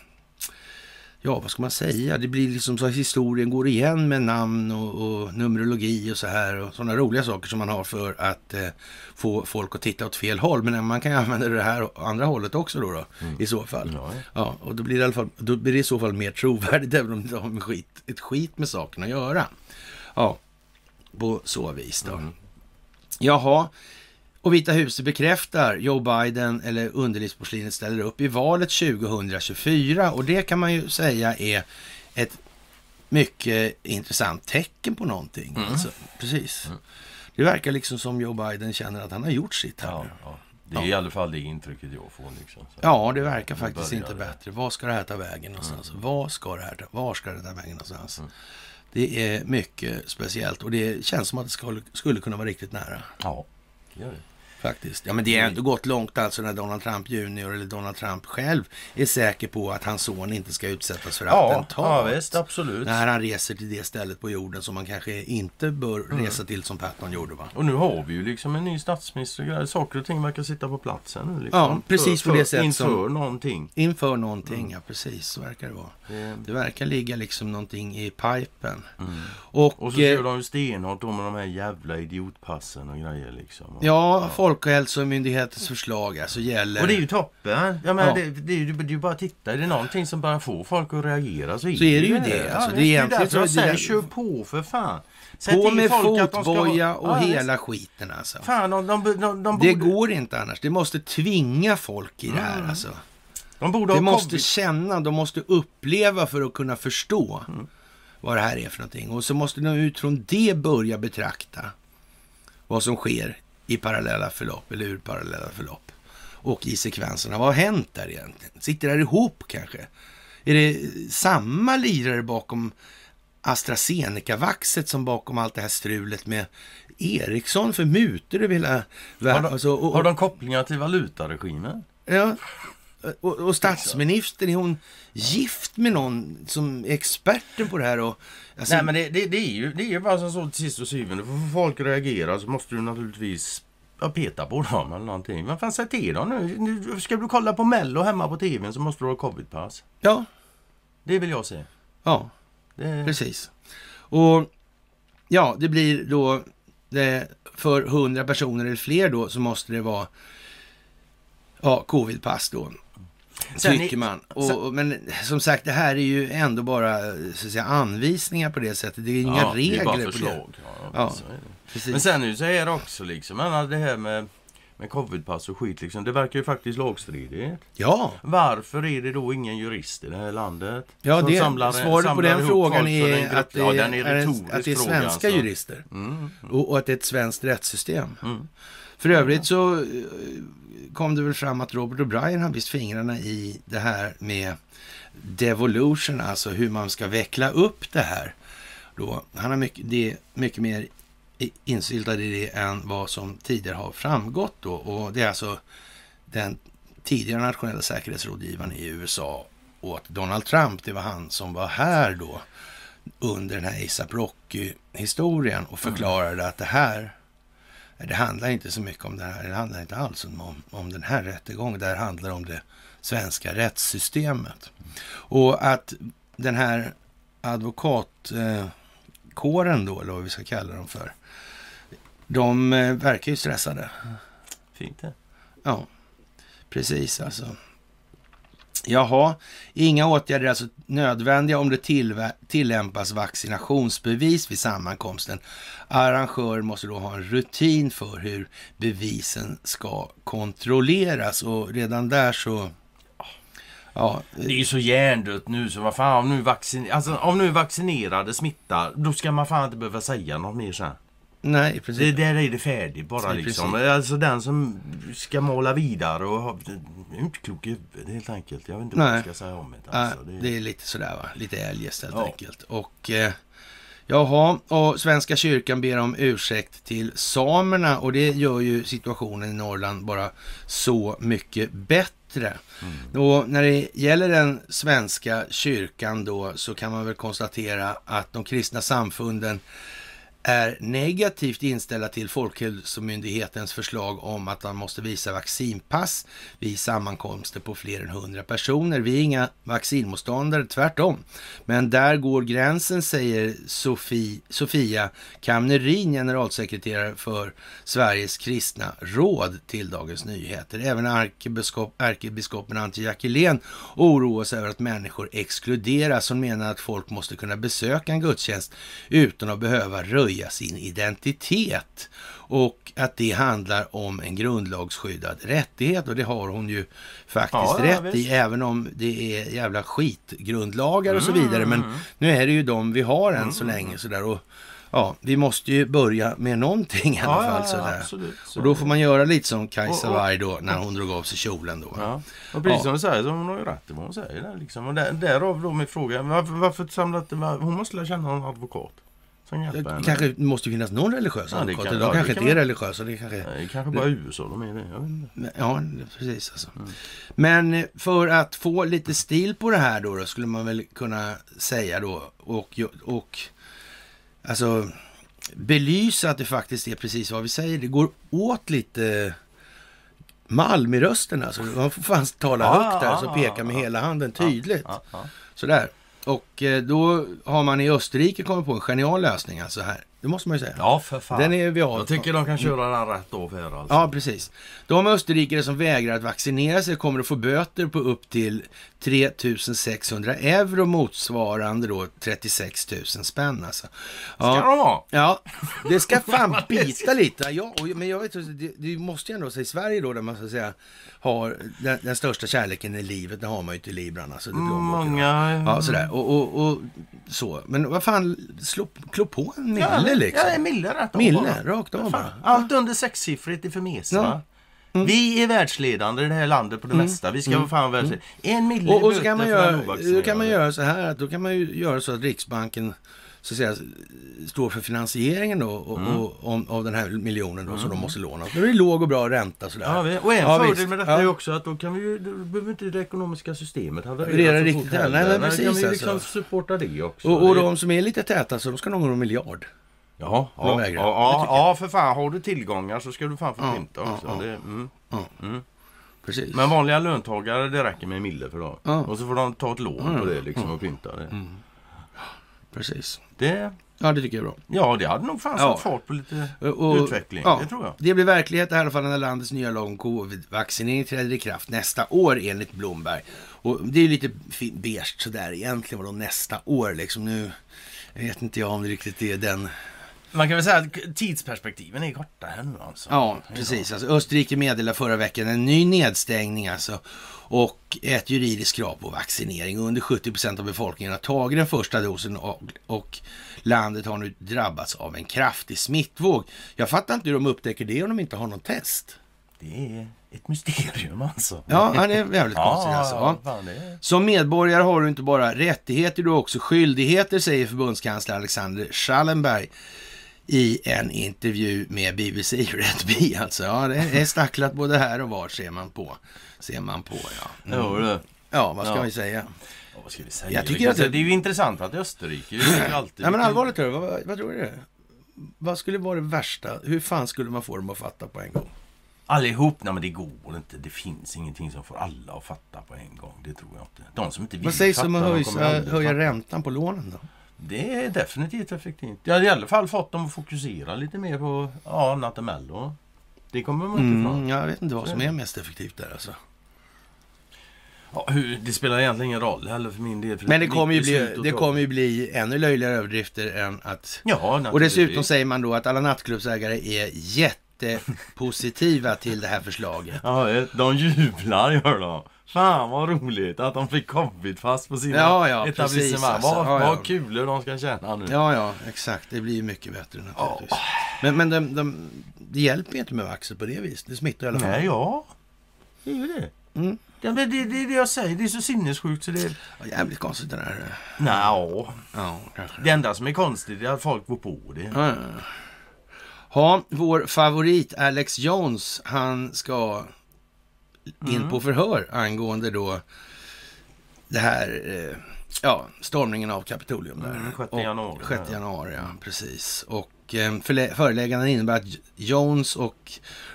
Ja, vad ska man säga? Det blir liksom så att historien går igen med namn och, och numerologi och så här. Och sådana roliga saker som man har för att eh, få folk att titta åt fel håll. Men man kan ju [LAUGHS] använda det här andra hållet också då, då i så fall. Ja, ja. Ja, och då blir, det i alla fall, då blir det i så fall mer trovärdigt [LAUGHS] även om det har med skit, ett skit med saken att göra. Ja, på så vis då. Jaha, och Vita huset bekräftar Joe Biden, eller underlivsporslinet ställer upp i valet 2024 och det kan man ju säga är ett mycket intressant tecken på någonting. Alltså, precis. Det verkar liksom som Joe Biden känner att han har gjort sitt här Ja, nu. ja. Det är i alla fall det intrycket jag får. Liksom. Så. Ja, det verkar faktiskt inte det. bättre. Var ska det här ta vägen någonstans? Mm. Var ska det här ta, var ska det ta vägen någonstans? Det är mycket speciellt och det känns som att det skulle, skulle kunna vara riktigt nära. Ja, det gör det. Faktiskt. Ja, men det är ändå gått långt alltså när Donald Trump junior eller Donald Trump själv är säker på att hans son inte ska utsättas för Ja, attentat. ja visst, absolut. När han reser till det stället på jorden som man kanske inte bör Mm. resa till som Patton gjorde va? Och nu har vi ju liksom en ny statsminister och grejer. Saker och ting verkar sitta på platsen nu. Liksom. Ja, precis för, på det för, sätt Inför som- någonting. Inför någonting, ja precis så verkar det vara. Det- Det verkar ligga liksom någonting i pipen. Mm. Och, Och så eh, kör de ju stenhårt med de här jävla idiotpassen och grejer liksom. Ja, Folkhälsomyndighetens förslag alltså gäller. och det är ju toppen. Jag menar, Ja. det, det, är ju, det är ju bara att titta. Är det någonting som bara får folk att reagera så är, Så är det ju det, alltså. Ja, Det är det är egentligen därför jag det säger kör på för fan. Säg på med ska fotboja vara- och Ja, hela visst. skiten alltså. Fan, de, de, de, de, Det borde, går inte annars. Det måste tvinga folk i det här Mm. alltså. de borde Det måste covid. känna, de måste uppleva för att kunna förstå Mm. vad det här är för någonting. Och så måste de utifrån det börja betrakta vad som sker i parallella förlopp eller ur parallella förlopp. Och i sekvenserna. Vad har hänt där egentligen? Sitter det här ihop kanske? Är det samma lirare bakom AstraZeneca-vaxet som bakom allt det här strulet med Ericsson för mutor? Det vill jag, Har de, alltså, och, har de kopplingar till valutaregimen? Ja, och, och statsministern, är hon gift med någon som är experten på det här? Och, alltså, Nej men det, det, det, är ju, det är ju bara som så till sist och syvende. För får folk reagera så måste du naturligtvis ja, peta på dem eller någonting. Men fan säg till dem nu. nu. Ska du kolla på Mello hemma på tvn så måste du ha covidpass. Ja, Det vill jag se. ja, Det, precis. Och ja, det blir då det, för 100 personer eller fler då så måste det vara ja, covidpass då. Sen tycker man. Och, sen- men som sagt, det här är ju ändå bara så att säga, anvisningar på det sättet. Det är inga ja, regler det är bara förslag. Ja, Ja. så. Precis. Men sen så är det också liksom, det här med, med covidpass och skit liksom. Det verkar ju faktiskt lagstridigt. Ja, Varför är det då ingen jurist i det här landet? Ja, det, samlar- svaret på den frågan är att det ja, är, den är, en, att det är fråga, svenska alltså. jurister Mm. och, och att det är ett svenskt rättssystem. Mm. För övrigt så eh, kom det väl fram att Robert O'Brien har visst fingrarna i det här med devolution, alltså hur man ska veckla upp det här. Då, han har mycket, det är mycket mer insyltad i det än vad som tidigare har framgått då. Och det är alltså den tidigare nationella säkerhetsrådgivaren i USA åt Donald Trump. Det var han som var här då under den här ASAP Rocky-historien och förklarade att det här, det handlar inte så mycket om det här. Det handlar inte alls om, om, den här rättegången. Det här handlar om det svenska rättssystemet. Och att den här advokatkåren då, eller vad vi ska kalla dem för, de eh, verkar ju stressade. Fint det. Ja, precis alltså. Jaha, inga åtgärder är alltså nödvändiga om det tillämpas vaccinationsbevis vid sammankomsten. Arrangör måste då ha en rutin för hur bevisen ska kontrolleras och redan där så... Ja, Det är ju så hjärndött nu så vad fan om nu, vaccin... alltså, om nu vaccinerade smittar då ska man fan inte behöva säga något mer sen nej Det, precis. där är det färdigt bara I liksom. princip. Alltså den som ska måla vidare och ha... Det är inte klok i huvudet helt enkelt. Jag vet inte vad Nej. jag ska säga om det. Alltså, det... det är lite sådär va, lite eljest helt Ja. enkelt. Och eh, jaha, och Svenska kyrkan ber om ursäkt till samerna och det gör ju situationen i Norrland bara så mycket bättre. Och när det gäller den svenska kyrkan då så kan man väl konstatera att de kristna samfunden är negativt inställda till Folkhälsomyndighetens förslag om att man måste visa vaccinpass vid sammankomster på fler än 100 personer. Vi är inga vaccinmotståndare, tvärtom. Men där går gränsen, säger Sofie, Sofia Kamnerin, generalsekreterare för Sveriges kristna råd till Dagens Nyheter. Även ärkebiskop, ärkebiskopen Antje Jackelén oroas över att människor exkluderas. Hon menar att folk måste kunna besöka en gudstjänst utan att behöva röja sin identitet och att det handlar om en grundlagsskyddad rättighet och det har hon ju faktiskt Ja, ja, rätt i visst. även om det är jävla skitgrundlagar och så Mm, vidare. Men mm. nu är det ju de vi har än så länge sådär och ja, vi måste ju börja med någonting i alla Ja, fall ja, sådär. absolut. Så Och då får man göra lite som Kajsa Warg då när hon drog av sig kjolen då. Ja. Och precis Ja. som du säger så hon har ju rätt i vad hon säger där liksom. Och där, därav då min fråga. Varför, varför samlat var, Hon måste lära känna någon advokat. Som hjälper Det henne. kanske måste finnas någon religiös Ja, det advokat. kan- De ja, kanske det kan inte är man- religiösa. Det kanske... Nej, kanske bara USA de är det. Jag vet inte. Ja, precis. Alltså. Men eh, för att få lite stil på det här då, då skulle man väl kunna säga då och, och alltså belysa att det faktiskt är precis vad vi säger. Det går åt lite malm i rösten alltså. Man får fan tala Ja, högt där så ja, peka med ja. hela handen tydligt. Ja, ja. Sådär. Och eh, då har man i Österrike kommit på en genial lösning alltså här. Det måste man ju säga. ja, för fan. Den är vi av. Jag tycker de kan köra den rätt av här alltså. Ja, precis. De österrikare som vägrar att vaccinera sig kommer att få böter på upp till 3600 euro motsvarande då 36 000 spänn alltså. Ska de Ja, ha? ja det ska [LAUGHS] fan bita lite. Ja, och- men jag vet det, det måste ju ändå säga i Sverige då där man så att säga har den, den största kärleken i livet. Det har man ju i Libran alltså. Det. Många... Ja, sådär. Och, och, och så. Men vad fan, slå, klå på en Ja, liksom. Ja, Mille rätt av Mille, bara. rakt av bara. Allt under sexsiffrigt är för mesarna. Ja. Mm. Vi är världsledande i det här landet på det mesta. Vi ska vara fan världsledande. En mille Och, och så kan man, göra, då kan man göra så här att då kan man ju göra så att Riksbanken så att säga, står för finansieringen då, och, Mm. och, om, av den här miljonen då, som de måste låna. Då är det låg och bra ränta sådär. Ja, och en Ja, fördel visst. med detta Ja. är också att då kan vi ju, då behöver inte det ekonomiska systemet haverera Haverera så riktigt. Nej, men Då kan vi liksom alltså. supporta det också. Och, och de som är lite täta så de ska nog ha en miljard. Ja, de ja, ja, ja, ja, för fan. Har du tillgångar så ska du fan få Ja, pynta också. ja. Det, mm. Precis. Men vanliga löntagare, det räcker med en mille för dem. Och så får de ta ett lån på det liksom och pynta det. precis. det. Ja, det tycker jag är bra. Ja, det hade nog fan satt fart på lite Och- utveckling. ja, Det tror jag. Det blir verklighet i alla fall när landets nya lag om covid-vaccinering träder i kraft nästa år enligt Blomberg. Och det är lite beige sådär egentligen vadå nästa år liksom nu. Vet inte jag om det riktigt är den. Man kan väl säga att tidsperspektiven är korta här nu alltså. Ja, precis. Alltså, Österrike meddelade förra veckan en ny nedstängning alltså. Och ett juridiskt krav på vaccinering. Under 70 procent av befolkningen har tagit den första dosen och, landet har nu drabbats av en kraftig smittvåg. Jag fattar inte hur de upptäcker det om de inte har någon test. Det är ett mysterium alltså. Ja, han är jävligt [LAUGHS] konstig alltså. ja. Som medborgare har du inte bara rättigheter, du har också skyldigheter, säger förbundskansler Alexander Schallenberg i en intervju med BBC Red Bee. Alltså, ja, det är stacklat både här och var ser man på. Ser man på, ja. Mm. Det. Ja, vad ska Ja. vi säga? Ja, vad ska vi säga? Jag tycker kan att det- säga- det är ju intressant att Österrike... Är alltid Nej, men allvarligt, vad, vad tror du? Vad skulle vara det värsta? Hur fan skulle man få dem att fatta på en gång? Allihop? Nej men det går inte. Det finns ingenting som får alla att fatta på en gång. Det tror jag inte. De som inte vill Vad sägs om att fatta, höja, fatta. räntan på lånen då? Det är definitivt effektivt. Jag har i alla fall fått dem att fokusera lite mer på ja, annat än Mello. Det kommer man inte ifrån. Mm, jag vet inte vad som är mest effektivt där alltså. Ja, hur, det spelar egentligen ingen roll heller för min del. för Men det kommer ju bli, det kommer ju bli ännu löjligare överdrifter än att... Ja, Och dessutom säger man då att alla nattklubbsägare är jättepositiva till det här förslaget. Ja, de jublar gör de. Fan vad roligt att de fick covid fast på sina Ja, ja, precis, etablissemang. alltså. Vad, Ja, ja. vad kulor de ska tjäna nu. Ja, ja, exakt. Det blir ju mycket bättre naturligtvis. Men, men de, de, det hjälper ju inte med vaxet på det viset. Det smittar i alla fall. Nej, ja. Det är ju det. Mm. Men det, det är det jag säger. Det är så sinnessjukt så det... Ja, Jävligt konstigt det där. Nja, Ja, kanske. det enda som är konstigt är att folk går på det. Ja, vår favorit Alex Jones, han ska in på förhör angående då det här, eh, ja, stormningen av Kapitolium. Där. Mm, 6 Och- januari. 6 januari, ja, precis. Och eh, förelägganden innebär att Jones och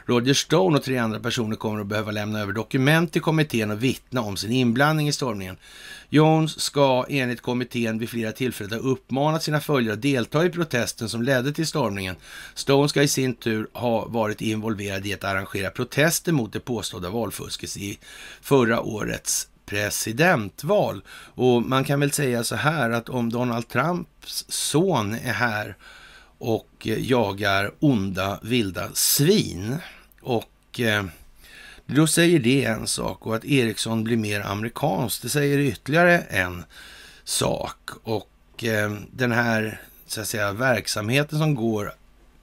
Roger Stone och tre andra personer kommer att behöva lämna över dokument till kommittén och vittna om sin inblandning i stormningen. Jones ska enligt kommittén vid flera tillfällen ha uppmanat sina följare att delta i protesten som ledde till stormningen. Stone ska i sin tur ha varit involverad i att arrangera protester mot det påstådda valfusket i förra årets presidentval. Och man kan väl säga så här att om Donald Trumps son är här och jagar onda vilda svin och eh, då säger det en sak och att Ericsson blir mer amerikanskt, det säger ytterligare en sak. Och eh, den här så att säga, verksamheten som går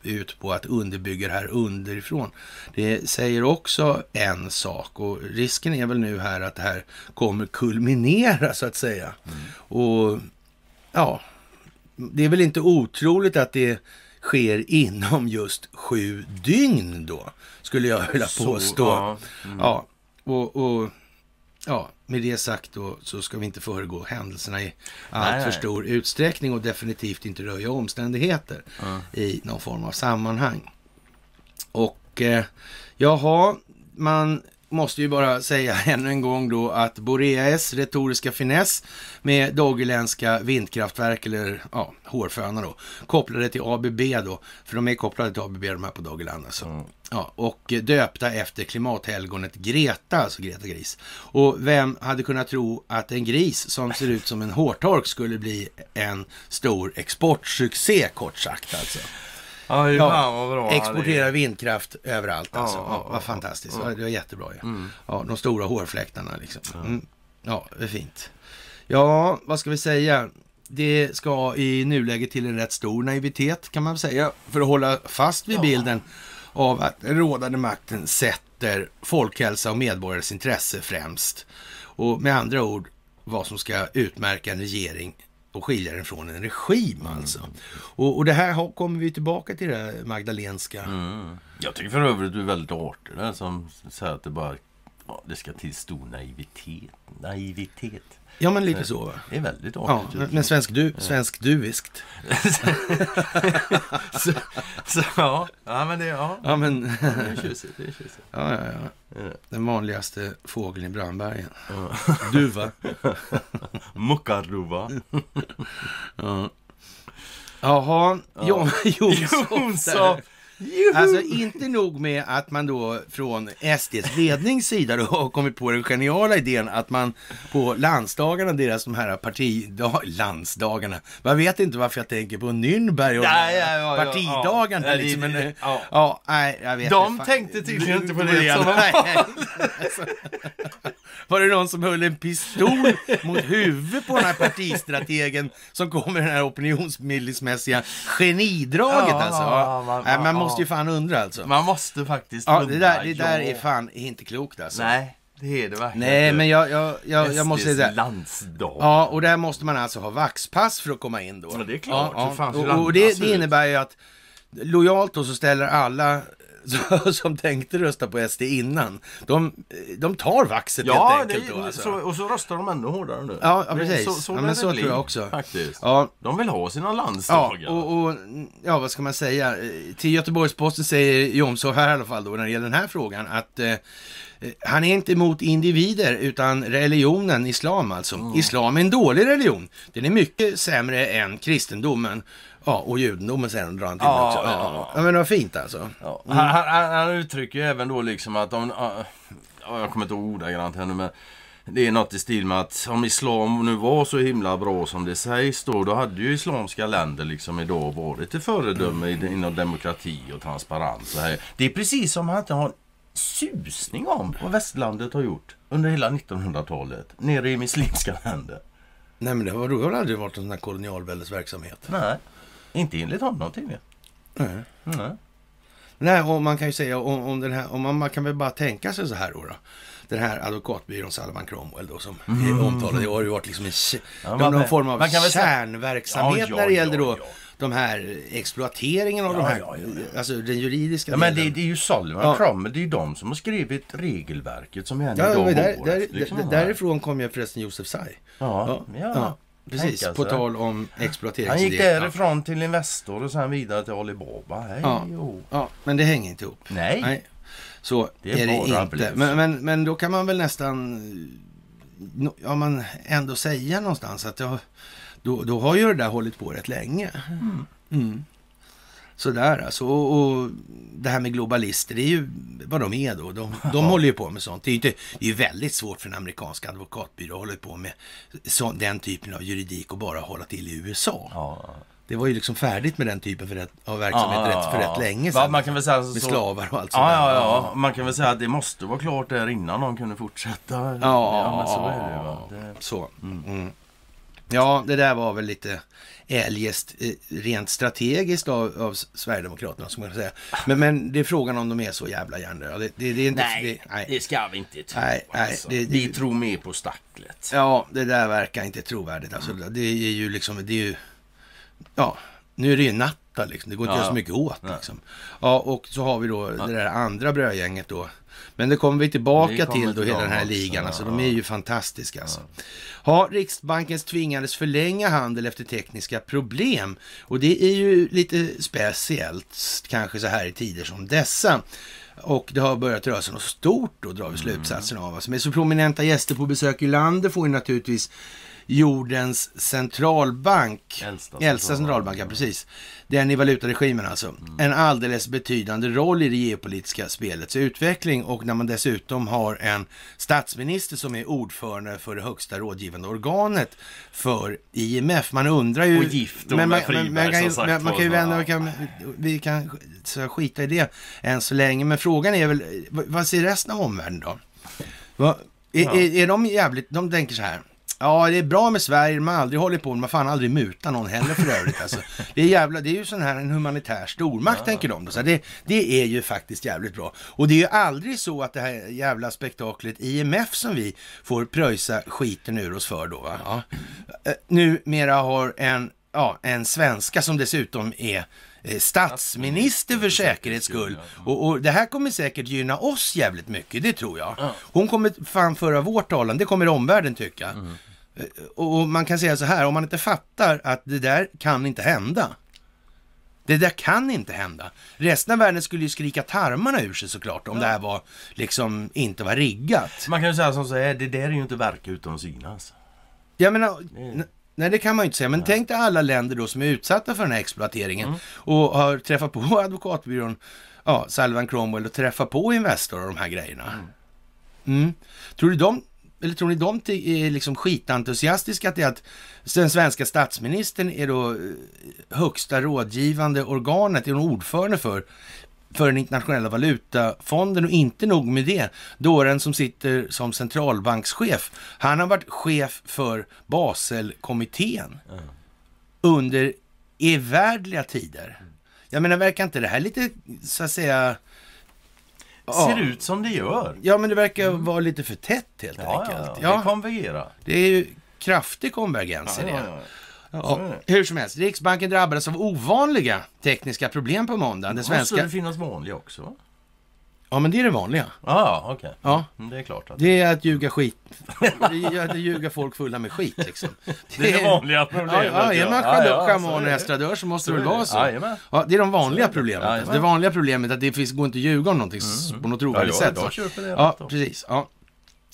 ut på att underbygga det här underifrån. Det säger också en sak och risken är väl nu här att det här kommer kulminera så att säga. Och ja, det är väl inte otroligt att det sker inom just sju dygn då, skulle jag vilja påstå. ja. Ja, och, och ja, med det sagt då så ska vi inte föregå händelserna i allt Nej, för nej. stor utsträckning och definitivt inte röja omständigheter i någon form av sammanhang. Och eh, jaha, man måste ju bara säga [LAUGHS] ännu en gång då att Boreas retoriska finess med doggerländska vindkraftverk eller ja, hårfönar då, kopplade till ABB då, för de är kopplade till ABB de här på Doggerland alltså. Ja, och döpta efter klimathelgonet Greta, alltså Greta Gris. Och vem hade kunnat tro att en gris som ser ut som en hårtork skulle bli en stor exportsuccé kort sagt alltså. Ja. Exportera vindkraft överallt alltså. Ja, vad fantastiskt. Ja, det var jättebra ja. ja. De stora hårfläktarna liksom. Mm. Ja, det är fint. Ja, vad ska vi säga? Det ska i nuläget till en rätt stor naivitet kan man säga. För att hålla fast vid bilden av att den rådande makten sätter folkhälsa och medborgares intresse främst. Och med andra ord vad som ska utmärka en regering och skilja den från en regim alltså. Och, och det här har- kommer vi tillbaka till det här Magdalenska. Mm. Jag tycker för övrigt du är väldigt artig där som säger att det bara ja, det ska till stor naivitet. Naivitet. Ja, men lite så va? Det är väldigt Ja, artigt. men- men svensk, du, svensk duviskt. [LAUGHS] så, så, ja. ja, men det, ja. Ja, men... det är tjusigt. Det är tjusigt. Ja, ja, ja. Ja. Den vanligaste fågeln i Brandbergen. Duva. [LAUGHS] Muckaruva. Ja. Jaha, Jonsson. Jonsson. Alltså inte nog med att man då från SDs lednings sida då har kommit på den geniala idén att man på landsdagarna, deras de här partidag, landsdagarna, man vet inte varför jag tänker på Nürnberg och ja, ja, ja, partidagarna ja. liksom. Ja, det- Men, ja. ja, nej, jag vet De inte. tänkte tydligen inte på det Ja, som de nej. Alltså, Var det någon som höll en pistol mot huvudet på den här partistrategen som kom med det här opinionsbildningsmässiga genidraget alltså? man- man. Måste ju fan undra alltså. Man måste faktiskt Ja, det undra, där, det där ja. är fan inte klokt alltså. Nej, det är det verkligen Nej, men jag, jag, jag, jag måste säga... landsdag. Ja, och där måste man alltså ha vaxpass för att komma in då. Ja, det är klart. Ja, ja. Och, och det, det innebär ju att lojalt då så ställer alla [LAUGHS] som tänkte rösta på SD innan, de, de tar vaxet Ja, helt enkelt då alltså. så, och så röstar de ännu hårdare nu. Ja, ja, precis. Så, så Ja, men så tror jag också. Faktiskt. Ja, De vill ha sina Ja, landsdagar. och, och ja, vad ska man säga? Till Göteborgs-Posten säger Jomshof här i alla fall då när det gäller den här frågan att eh, han är inte emot individer utan religionen islam alltså. Mm. Islam är en dålig religion. Den är mycket sämre än kristendomen. Ja, och judendomen sen drar han till Ja, också. ja, Ja, ja. men det var fint alltså. Ja. Han, han, han uttrycker ju även då liksom att om... ja, jag kommer inte ihåg ordagrant här nu men... Det är något i stil med att om islam nu var så himla bra som det sägs då, då hade ju islamska länder liksom idag varit ett föredöme i- inom demokrati och transparens. Och. Det är precis som han inte har en susning om vad västlandet har gjort under hela 1900-talet nere i muslimska [LAUGHS] länder. Nej, men det har, har aldrig varit en sån här kolonialväldesverksamhet. Nej, inte enligt honom tydligen. Nej. Nej. Nej, och man kan ju säga om, om den här, om man, man kan väl bara tänka sig så här då. då. Den här advokatbyrån Salvan Cromwell då som är omtalad. Det har ju varit liksom en, Ja, någon, man- form av kärnverksamhet Ja, ja, när det gällde då de här exploateringen av de här, alltså den juridiska Ja, men det, delen. det är ju Sullivan Ja. Cromwell, det är ju de som har skrivit regelverket som än Ja, idag där, där, liksom, där, därifrån kom ju förresten Josef Tsai. Ja, ja. Precis, Tänka på tal om Han gick därifrån till Investor och sen vidare till Alibaba. Hej, Ja. Ja, men det hänger inte ihop. Nej. Nej. Så Det är är det, inte. Men, men, men då kan man väl nästan ja, man ändå säga någonstans att jag, då, då har ju det där hållit på rätt länge. Mm. Sådär alltså. Och, och det här med globalister, det är ju vad de är då. De, de håller ju på med sånt. Det är ju inte, det är ju väldigt svårt för en amerikansk advokatbyrå att hålla på med så, den typen av juridik och bara hålla till i USA. Ja. Det var ju liksom färdigt med den typen för rätt, av verksamhet Ja, rätt, för ja, rätt länge sedan. Man kan väl säga så, med slavar och allt sånt Ja, ja, ja. Man kan väl säga att det måste vara klart där innan de kunde fortsätta. Ja, men så är det ju. Det... Så. Mm. Ja, det där var väl lite eljest eh, rent strategiskt av, av Sverigedemokraterna, som man säga. Men, men det är frågan om de är så jävla hjärndöda. Det, det, det är inte... Nej, det, nej. det ska vi inte tro. Nej, nej, alltså. det- Vi tror mer på stacklet. Ja, det där verkar inte trovärdigt. Alltså, det är ju liksom... Det är ju, ja, nu är det ju natta liksom. Det går inte att Ja. göra så mycket åt Nej. liksom. Ja, och så har vi då det där andra brödgänget då. Men det kommer vi tillbaka kommer till då, hela den här också, ligan. Alltså, de är ju fantastiska alltså. Ja, Riksbankens tvingades förlänga handel efter tekniska problem. Och det är ju lite speciellt, kanske så här i tider som dessa. Och det har börjat röra sig något stort då, drar vi slutsatsen av. Alltså, med så prominenta gäster på besök i landet får ju naturligtvis jordens centralbank, Äldsta äldsta centralbank, ja, precis. Den i valutaregimen alltså. En alldeles betydande roll i det geopolitiska spelets utveckling och när man dessutom har en statsminister som är ordförande för det högsta rådgivande organet för IMF. Man undrar ju... Och gift men man, Friberg, man kan ju, sagt man var, kan ju vända, vi kan, vi kan skita i det än så länge. Men frågan är väl, vad- ser resten av omvärlden då? Va, är, Ja. är, är de jävligt, de tänker så här. Ja, det är bra med Sverige, man har aldrig hållit på, man fan aldrig muta någon heller för övrigt. Alltså. Det, är jävla, det är ju sån här en humanitär stormakt, tänker de. Då. Så det, det är ju faktiskt jävligt bra. Och det är ju aldrig så att det här jävla spektaklet IMF som vi får pröjsa skiten ur oss för då. Va? Ja. Eh, Numera har en, ja, en svenska som dessutom är eh, statsminister för säkerhets skull. Och, och det här kommer säkert gynna oss jävligt mycket, det tror jag. Hon kommer fan föra vår talan, det kommer omvärlden tycka. Mm. Eh, Och man kan säga så här, om man inte fattar att det där kan inte hända. Det där kan inte hända. Resten av världen skulle ju skrika tarmarna ur sig såklart om det här var liksom inte var riggat. Man kan ju säga som så här, det där är ju inte verk utan synas. Jag menar, n- nej det kan man ju inte säga. Men tänk dig alla länder då som är utsatta för den här exploateringen Mm. och har träffat på [LAUGHS] advokatbyrån ja, Salvan Cromwell och träffat på Investor och de här grejerna. Mm. Tror du de, eller tror ni de är liksom skitentusiastiska till att den svenska statsministern är då eh, högsta rådgivande organet, är hon ordförande för, för den internationella valutafonden och inte nog med det. Dåren som sitter som centralbankschef, han har varit chef för Baselkommittén under evärdliga tider. Jag menar, verkar inte det här lite, så att säga... Ja. Ser ut som det gör. Ja, men det verkar vara lite för tätt helt Ja, enkelt. ja, Ja, det konvergerar. det är ju kraftig konvergens i det. Ja, hur som helst, Riksbanken drabbades av ovanliga tekniska problem på måndagen. Den Måste svenska... det finnas vanliga också? Ja, men det är det vanliga. Ja, okej. Ja, Mm, Det är klart att det är att ljuga skit. Det är att ljuga folk fulla med skit liksom. [LAUGHS] det är det vanliga problemet. Ja, ja, är man Ja, ja, schaman så och det. estradör så måste Så det väl det. vara så. Ja, det är de vanliga problemen. Jajamän. Alltså, det vanliga problemet är att det finns, går inte att ljuga om någonting s- på något trovärdigt Ja, sätt. så. det Ja, precis. Ja.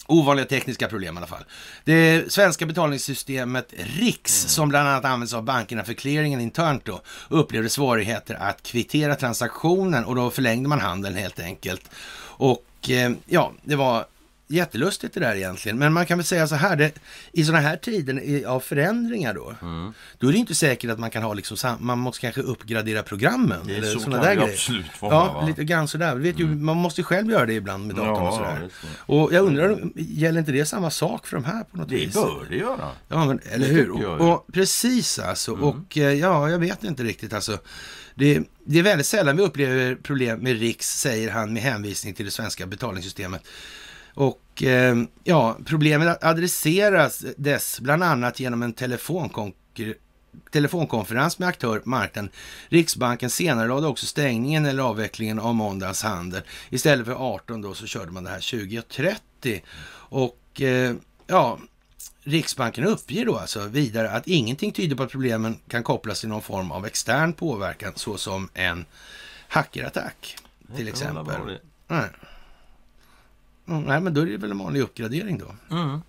Ovanliga tekniska problem i alla fall. Det svenska betalningssystemet RIX, Mm. som bland annat används av bankerna för clearingen internt då, upplevde svårigheter att kvittera transaktionen och då förlängde man handeln helt enkelt. Och eh, ja, det var jättelustigt det där egentligen. Men man kan väl säga så här, det, i sådana här tider av förändringar då, Mm. då är det inte säkert att man kan ha liksom, sam- man måste kanske uppgradera programmen. Det eller så kan där det grejer. absolut vara, Ja, va? Mm. lite grann sådär. Vet ju, man måste ju själv göra det ibland med datorn och Ja, sådär. just det. Och jag undrar, gäller inte det samma sak för de här på något Det vis? bör det göra. Ja, men, eller Det hur? Och. Mm. och precis alltså. Och eh, ja, jag vet inte riktigt alltså. Det, det är väldigt sällan vi upplever problem med Riks, säger han med hänvisning till det svenska betalningssystemet. Och eh, ja, problemet adresseras dess bland annat genom en telefonkonferens med aktör marknaden. Riksbanken senare lade också stängningen eller avvecklingen av måndagens handel. Istället för 18 då så körde man det här 20.30. Och eh, ja, Riksbanken uppger då alltså vidare att ingenting tyder på att problemen kan kopplas till någon form av extern påverkan såsom en hackerattack till exempel. Nej. Mm, nej, men då är det väl en vanlig uppgradering då. Mm.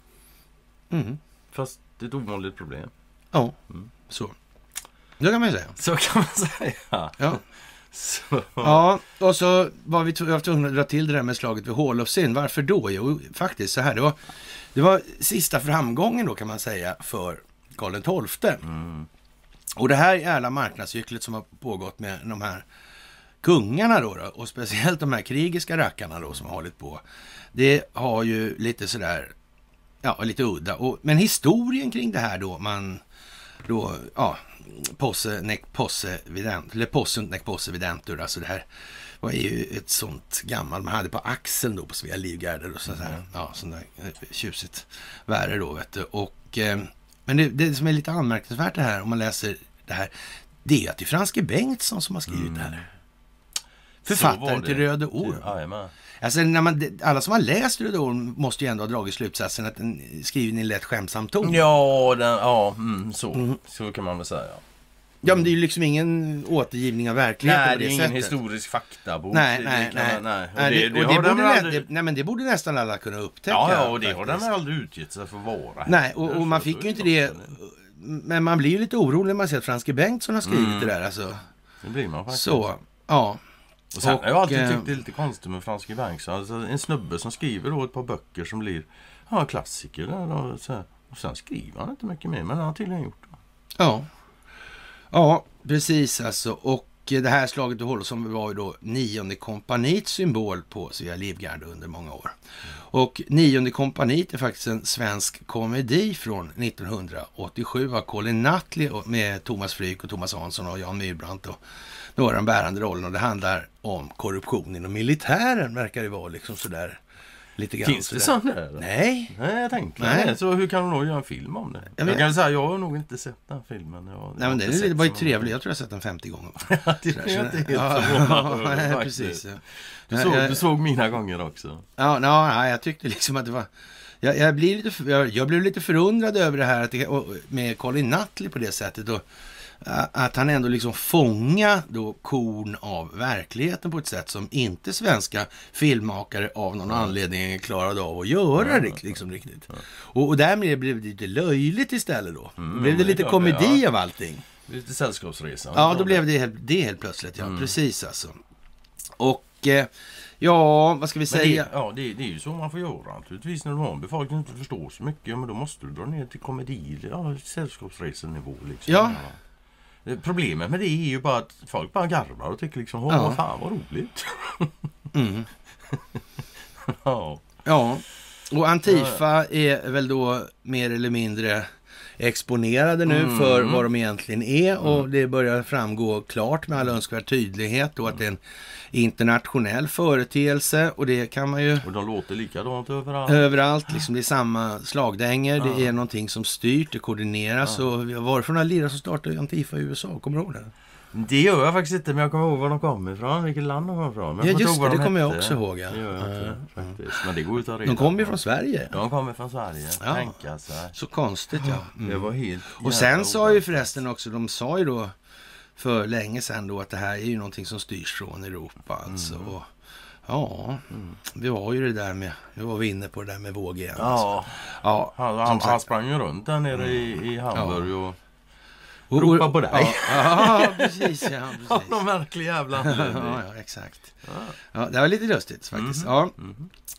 Mm. Fast det är ett ovanligt problem. Ja, så. Det kan man ju säga. Så kan man [LAUGHS] säga. Ja. Så. ja, och så var vi tvungna att dra till det där med slaget vid Hålofsyn. Varför då? Jo, faktiskt så här. Det var, det var sista framgången då kan man säga för Karl XII. Mm. Och det här jävla marknadscyklet som har pågått med de här kungarna då, då och speciellt de här krigiska rackarna då som har hållit på. Det har ju lite sådär, ja lite udda. Och, men historien kring det här då, man då, ja, posse, nec posse vident, eller possunt nec posse videntur, alltså det här var ju ett sånt gammalt, man hade på axeln då på Svea Livgarder och sådär, ja, sånt där eh, tjusigt värre då vet du. Och, eh, men det, det som är lite anmärkningsvärt det här om man läser det här, det är att det är Franske Bengtsson som har skrivit det här. Författaren till Röde Orm. Jajamän. Alltså, när man, alla som har läst Röde Orm måste ju ändå ha dragit slutsatsen att den skriven i lätt skämtsam ton. Ja, den, ja mm, så, så kan man väl säga. Ja, men det är ju liksom ingen återgivning av verkligheten Nej, det är ingen sättet. historisk faktabok. Nej, nej, nej. Och det, det, och det borde, nä, nej, men det borde nästan alla kunna upptäcka. Ja, ja, och det har den faktiskt. aldrig utgett sig för att vara. Nej, och, och man fick ju inte det. Men man blir ju lite orolig när man ser att Franske Bengtsson har skrivit Mm. det där. Alltså. Det blir man faktiskt. Så, ja. Och sen har jag alltid eh, tyckt det är lite konstigt med Franske Banks. Alltså, en snubbe som skriver då ett par böcker som blir ja, klassiker. Och, så här. och sen skriver han inte mycket mer, men han har tydligen gjort det. Ja, ja precis alltså. Och eh, det här slaget vid Hållsson var ju då nionde kompanits symbol på Svea Livgarde under många år. Och nionde kompanit är faktiskt en svensk komedi från 1987 av Colin Nutley och- med Thomas Fryk och Thomas Hansson och Jan Myrbrandt och några av de bärande rollerna. Och det handlar om korruption inom militären, verkar det vara liksom sådär. Lite grann Finns det sådär. sån där? Nej, Nej, jag tänkte Nej. det. Så hur kan de då göra en film om det? Jag, vet. kan säga, jag har nog inte sett den filmen. Jag, Nej men den är, det var ju trevlig. Jag tror jag sett den 50 gånger. [LAUGHS] det är jag inte helt Ja, [LAUGHS] förvånad över, precis. ja. Du såg, Jag- du såg mina gånger också. Ja, ja, ja, jag tyckte liksom att det var... Jag, jag, blir lite, jag, jag blev lite förundrad över det här att det, med Colin Nutley på det sättet. Och, att han ändå liksom fånga då korn av verkligheten på ett sätt som inte svenska filmmakare av någon anledning klarade av att göra rikt, liksom riktigt. Och, och därmed blev det lite löjligt istället då. Mm, blev det lite komedi ja. av allting. Lite sällskapsresa. Ja, då blev det helt, det helt plötsligt. Ja, precis alltså. Och eh, ja, vad ska vi säga? det, ja, det, det är ju så man får göra naturligtvis. När du har en befolkning som inte förstår så mycket, men då måste du dra ner till komedi, ja, sällskapsresenivå. Liksom. Ja. Problemet med det är ju bara att folk bara garvar och tycker liksom, åh, Ja. vad fan vad roligt. [LAUGHS] Mm. ja. Ja, och Antifa är väl då mer eller mindre exponerade nu Mm. för vad de egentligen är. Och det börjar framgå klart med all önskvärd tydlighet och att det är en internationell företeelse. Och det kan man ju Och de låter likadant överallt. överallt, liksom det är samma slagdänger, det är någonting som styrt, det koordineras. Och varifrån har lirat som startade Antifa i USA, kommer du ihåg det? Det gör jag faktiskt inte, men jag kommer ihåg var de kommer ifrån. Vilket land de kommer ifrån. Men Ja, just det, det de kommer jag också ihåg, ja. Det gör jag inte, Ja, faktiskt. Men det går att reda De kommer ju från Sverige. De kommer från Sverige. Ja. Tänka sig. Så konstigt ja. Mm. Det var helt Och sen sa ju förresten också, de sa ju då för länge sedan då att det här är ju någonting som styrs från Europa alltså. Mm. Och, ja, vi var ju det där med, nu var vi inne på det där med våg igen. Alltså. Ja, Ja, han, han. Mm. sprang ju runt där nere i, i Hamburg och... Och- ropa på dig. Ja, [LAUGHS] ja precis. Ja, Av [LAUGHS] precis. någon märklig jävla. Ja, ja, exakt. Ja, det var lite lustigt faktiskt. Ja.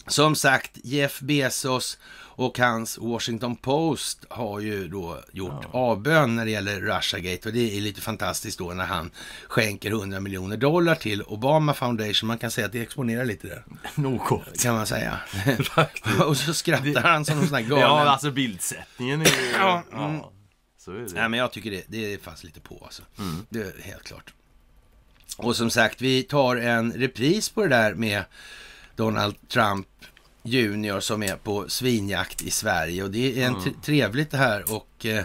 Som sagt, Jeff Bezos och hans Washington Post har ju då gjort avbön när det gäller Russiagate och det är lite fantastiskt då när han skänker 100 miljoner dollar till Obama Foundation. Man kan säga att det exponerar lite där, [LAUGHS] Något. kan man säga. Och så skrattar han som en sån här galen. Ja, alltså bildsättningen är ju... Ja, ja, mm. Så är det. Nej, men jag tycker det, det är fast lite på alltså. Det är helt klart. Och som sagt, vi tar en repris på det där med Donald Trump Junior som är på svinjakt i Sverige. Och det är en tre- trevligt det här och eh,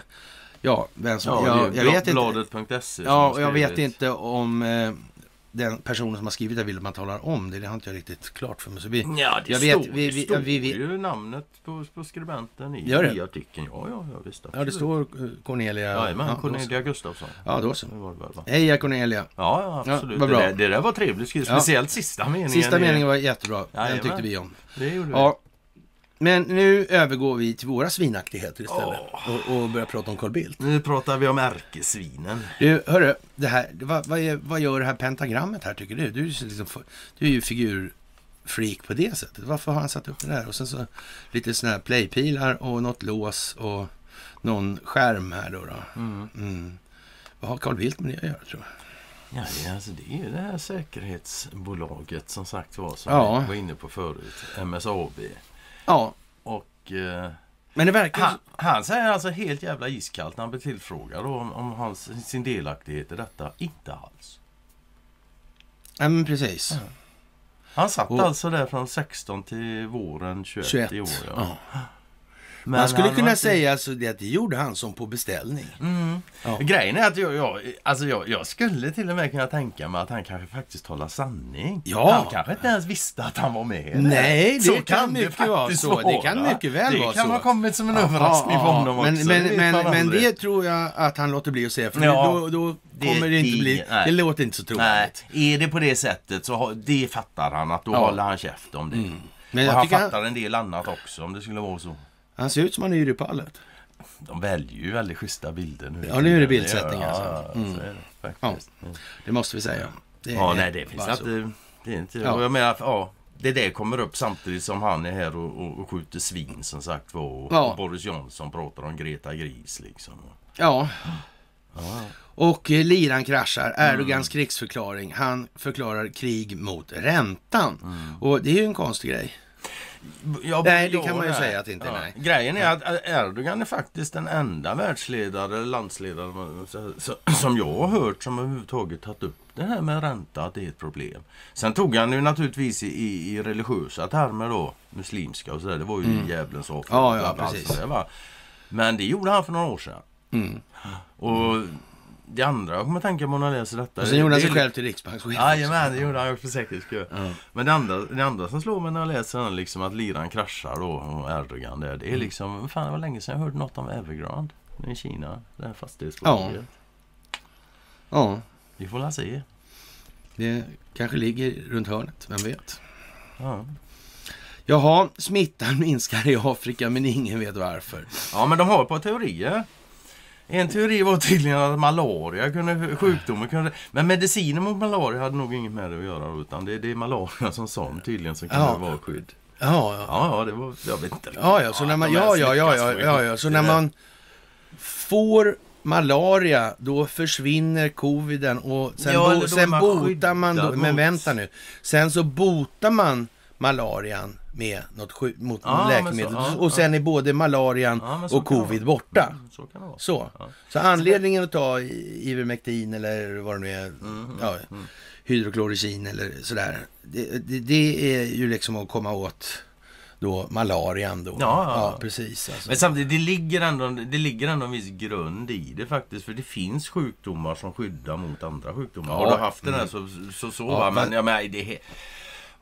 ja, vem som... Ja, jag, jag vet inte. Bladet.se som Ja, och jag vet inte om eh, den personen som har skrivit det vill att man talar om det. Det har inte jag riktigt klart för mig. Så vi, Ja, det jag står, vet, vi, det vi, står vi, vi, ju namnet på, på skribenten i, Gör det? i artikeln. Ja, ja, ja visst. ja, det står eh, Cornelia. Jajamän, ja, då. Cornelia Gustafsson. Ja, då så. Det det? Heja Cornelia. Ja, ja, absolut. bra. det, där, det där var trevligt skrivet. Ja. Speciellt sista meningen. Sista meningen var jättebra. Den Jajamän. tyckte vi om. Det gjorde vi. Ja. Men nu övergår vi till våra svinaktigheter istället. Och, och börjar prata om Carl Bildt. Nu pratar vi om ärkesvinen. Du, hörru, det här, vad, vad, är, vad gör det här pentagrammet här tycker du? Du är liksom, du är ju figurfreak på det sättet. Varför har han satt upp det där? Och sen så lite sådana här playpilar och något lås och någon skärm här då. då. Mm. Vad har Carl Bildt med det att göra tror jag? Ja, det, är alltså, det är ju det här säkerhetsbolaget som sagt var som Ja. vi var inne på förut. MSAB. Ja, Och eh, men det verkar... han, han säger alltså helt jävla iskallt när han blir tillfrågad om, om hans, sin delaktighet i detta. Inte alls. Ja, men precis. Han satt Och- alltså där från 16 till våren 21, 21. i år. Ja. Ja. Men Man skulle han kunna inte- säga alltså det att det gjorde han som på beställning. Ja. Grejen är att jag, jag, alltså jag, jag skulle till och med kunna tänka mig att han kanske faktiskt talar sanning. Ja. Han kanske inte ens visste att han var med. Nej, det Så kan mycket vara så. Det kan mycket väl det vara kan så. ha kommit som en överraskning för honom men, också. Men, det men, man men det tror jag att han låter bli att säga. För Ja. då, då Det- kommer det inte det- bli... nej. Det låter inte så Nej, trovärdigt. är det på det sättet så har, det fattar han att då Ja. håller han käft om det. Men och jag han fattar en del annat också om det skulle vara så. Han ser ut som han är i pallet. De väljer ju väldigt schyssta bilder nu. Ja, nu är det bildsättning, ja, alltså. Ja, Mm. det Ja. Ja. det måste vi säga. Det Ja, nej det finns inte. Det är inte Ja. jag menar, ja, det där kommer upp samtidigt som han är här och, och, och skjuter svin som sagt var. Och, Ja. och Boris Johnson pratar om Greta Gris liksom. Ja. Och eh, liran kraschar. Mm. Erdogans krigsförklaring. Han förklarar krig mot räntan. Mm. Och det är ju en konstig grej. Ja, Nej, det ja, kan man ju säga att det inte är, nej. Grejen är att Erdogan är faktiskt den enda världsledare, landsledare som jag har hört som överhuvudtaget tagit upp det här med ränta, att det är ett problem. Sen tog han ju naturligtvis i, i, religiösa termer då, muslimska och sådär. Det var ju djävulens offer. Mm. Ja, ja, precis. va? Men det gjorde han för några år sedan. Mm. Och det andra jag kommer att tänka på när jag läser detta. Och sen gjorde han sig själv till riksbankschef. Jajamän, det gjorde han för säkerhets skull. Men det andra, det andra som slår mig när jag läser den liksom att liran kraschar då och Erdogan där. Mm. Det är liksom, fan det var länge sedan jag hörde något om Evergrande i Kina. Det här fastighetsbolaget. Ja, Vi får la se. det kanske ligger runt hörnet. Vem vet? Ja. Jaha, smittan [LAUGHS] minskar i Afrika men ingen vet varför. ja, men de har ett par teorier. En teori var tydligen att malaria kunde, sjukdomen kunde... Men medicinen mot malaria hade nog inget med det att göra utan det, det är malaria som sån tydligen som kunde Ja. vara skydd. Ja, ja. Ja, ja, det var... Jag vet inte. Ja, ja, så när man, ja, ja, ja, ja, ja, ja, så när man får malaria, då försvinner coviden och sen, Ja, bo, sen man botar man, då, men vänta nu, sen så botar man malarian med något sky, mot Ja, läkemedel så, ja, och sen är både malarian Ja, så och covid borta. Mm, Så kan det vara. Så. Så anledningen att ta Ivermectin eller vad det nu är, Mm, ja, hydrokloricin eller sådär. Det, det, det är ju liksom att komma åt då malarian då. Ja, precis. Alltså. Men samtidigt, det ligger, ändå, det ligger ändå en viss grund i det faktiskt. För det finns sjukdomar som skyddar mot andra sjukdomar. Har du haft den här så så, så Ja, va? Men, men- ja, men det,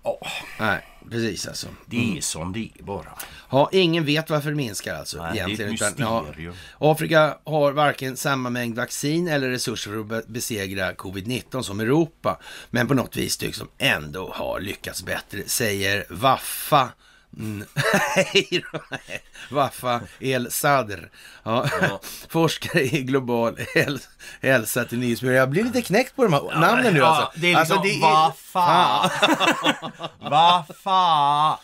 ja, Nej, precis alltså. det är som det är bara. Ja, ingen vet varför det minskar alltså Nej, det är egentligen. ett utan, ja. Afrika har varken samma mängd vaccin eller resurser för att be- besegra covid-19 som Europa. Men på något vis tycks de ändå ha lyckats bättre, säger Waffa. Mm. [LAUGHS] Nej då, nej. Waffa El Sadr. Ja. Ja. [LAUGHS] Forskare i global häl- hälsa till Nyhetsbyrån. Jag blir lite knäckt på de här namnen nu alltså. det är liksom, alltså, vad fan? [LAUGHS] Vad fan?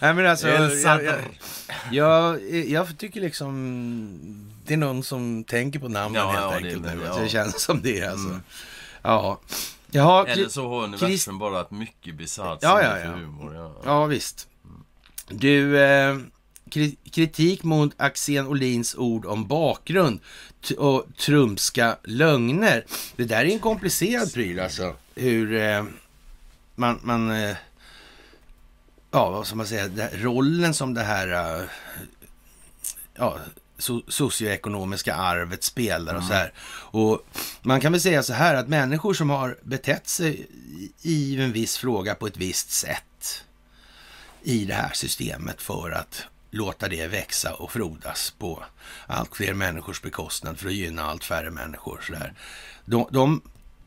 Nej, men alltså, El jag, Sadr. jag, jag, jag tycker liksom det är någon som tänker på namnen helt det är enkelt. väl, nu. Alltså, det känns som det alltså. Ja. Jaha, Eller så har universum bara ett mycket bisarrt Ja, sinne ja, för ja. humor. Ja. ja visst. Du, eh, kri- kritik mot Axén Olins ord om bakgrund och trumska lögner. Det där är en komplicerad pryl alltså. Hur eh, man, man eh, ja vad ska man säga, rollen som det här eh, ja, so, socioekonomiska arvet spelar och så här. Och man kan väl säga så här att människor som har betett sig i- en viss fråga på ett visst sätt i det här systemet för att låta det växa och frodas på allt fler människors bekostnad för att gynna allt färre människor. Så där. De, de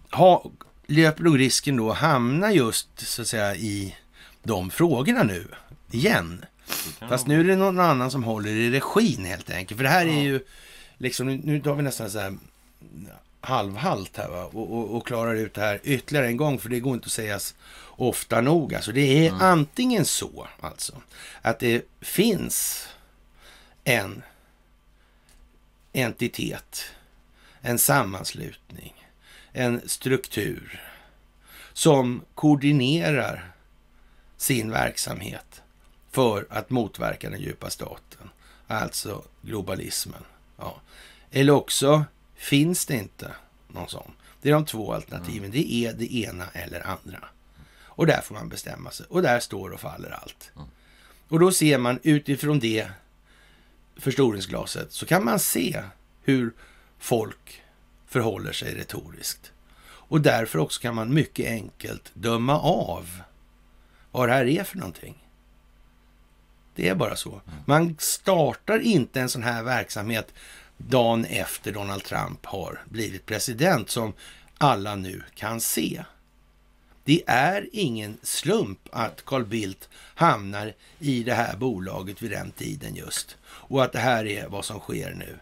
har, löper nog risken då att hamna just så att säga i de frågorna nu igen. Fast nu är det någon annan som håller i regin helt enkelt. För det här är ju liksom, nu, tar vi nästan så här halvhalt här va? Och, och, och klarar ut det här ytterligare en gång för det går inte att sägas ofta nog. Alltså det är antingen så alltså att det finns en entitet, en sammanslutning, en struktur som koordinerar sin verksamhet för att motverka den djupa staten, alltså globalismen. Ja. Eller också finns det inte någon sån. Det är de två alternativen. Det är det ena eller andra. Och där får man bestämma sig. Och där står och faller allt. Och då ser man utifrån det förstoringsglaset så kan man se hur folk förhåller sig retoriskt. Och därför också kan man mycket enkelt döma av vad det här är för någonting. Det är bara så. Man startar inte en sån här verksamhet dagen efter Donald Trump har blivit president som alla nu kan se. Det är ingen slump att Carl Bildt hamnar i det här bolaget vid den tiden just. Och att det här är vad som sker nu.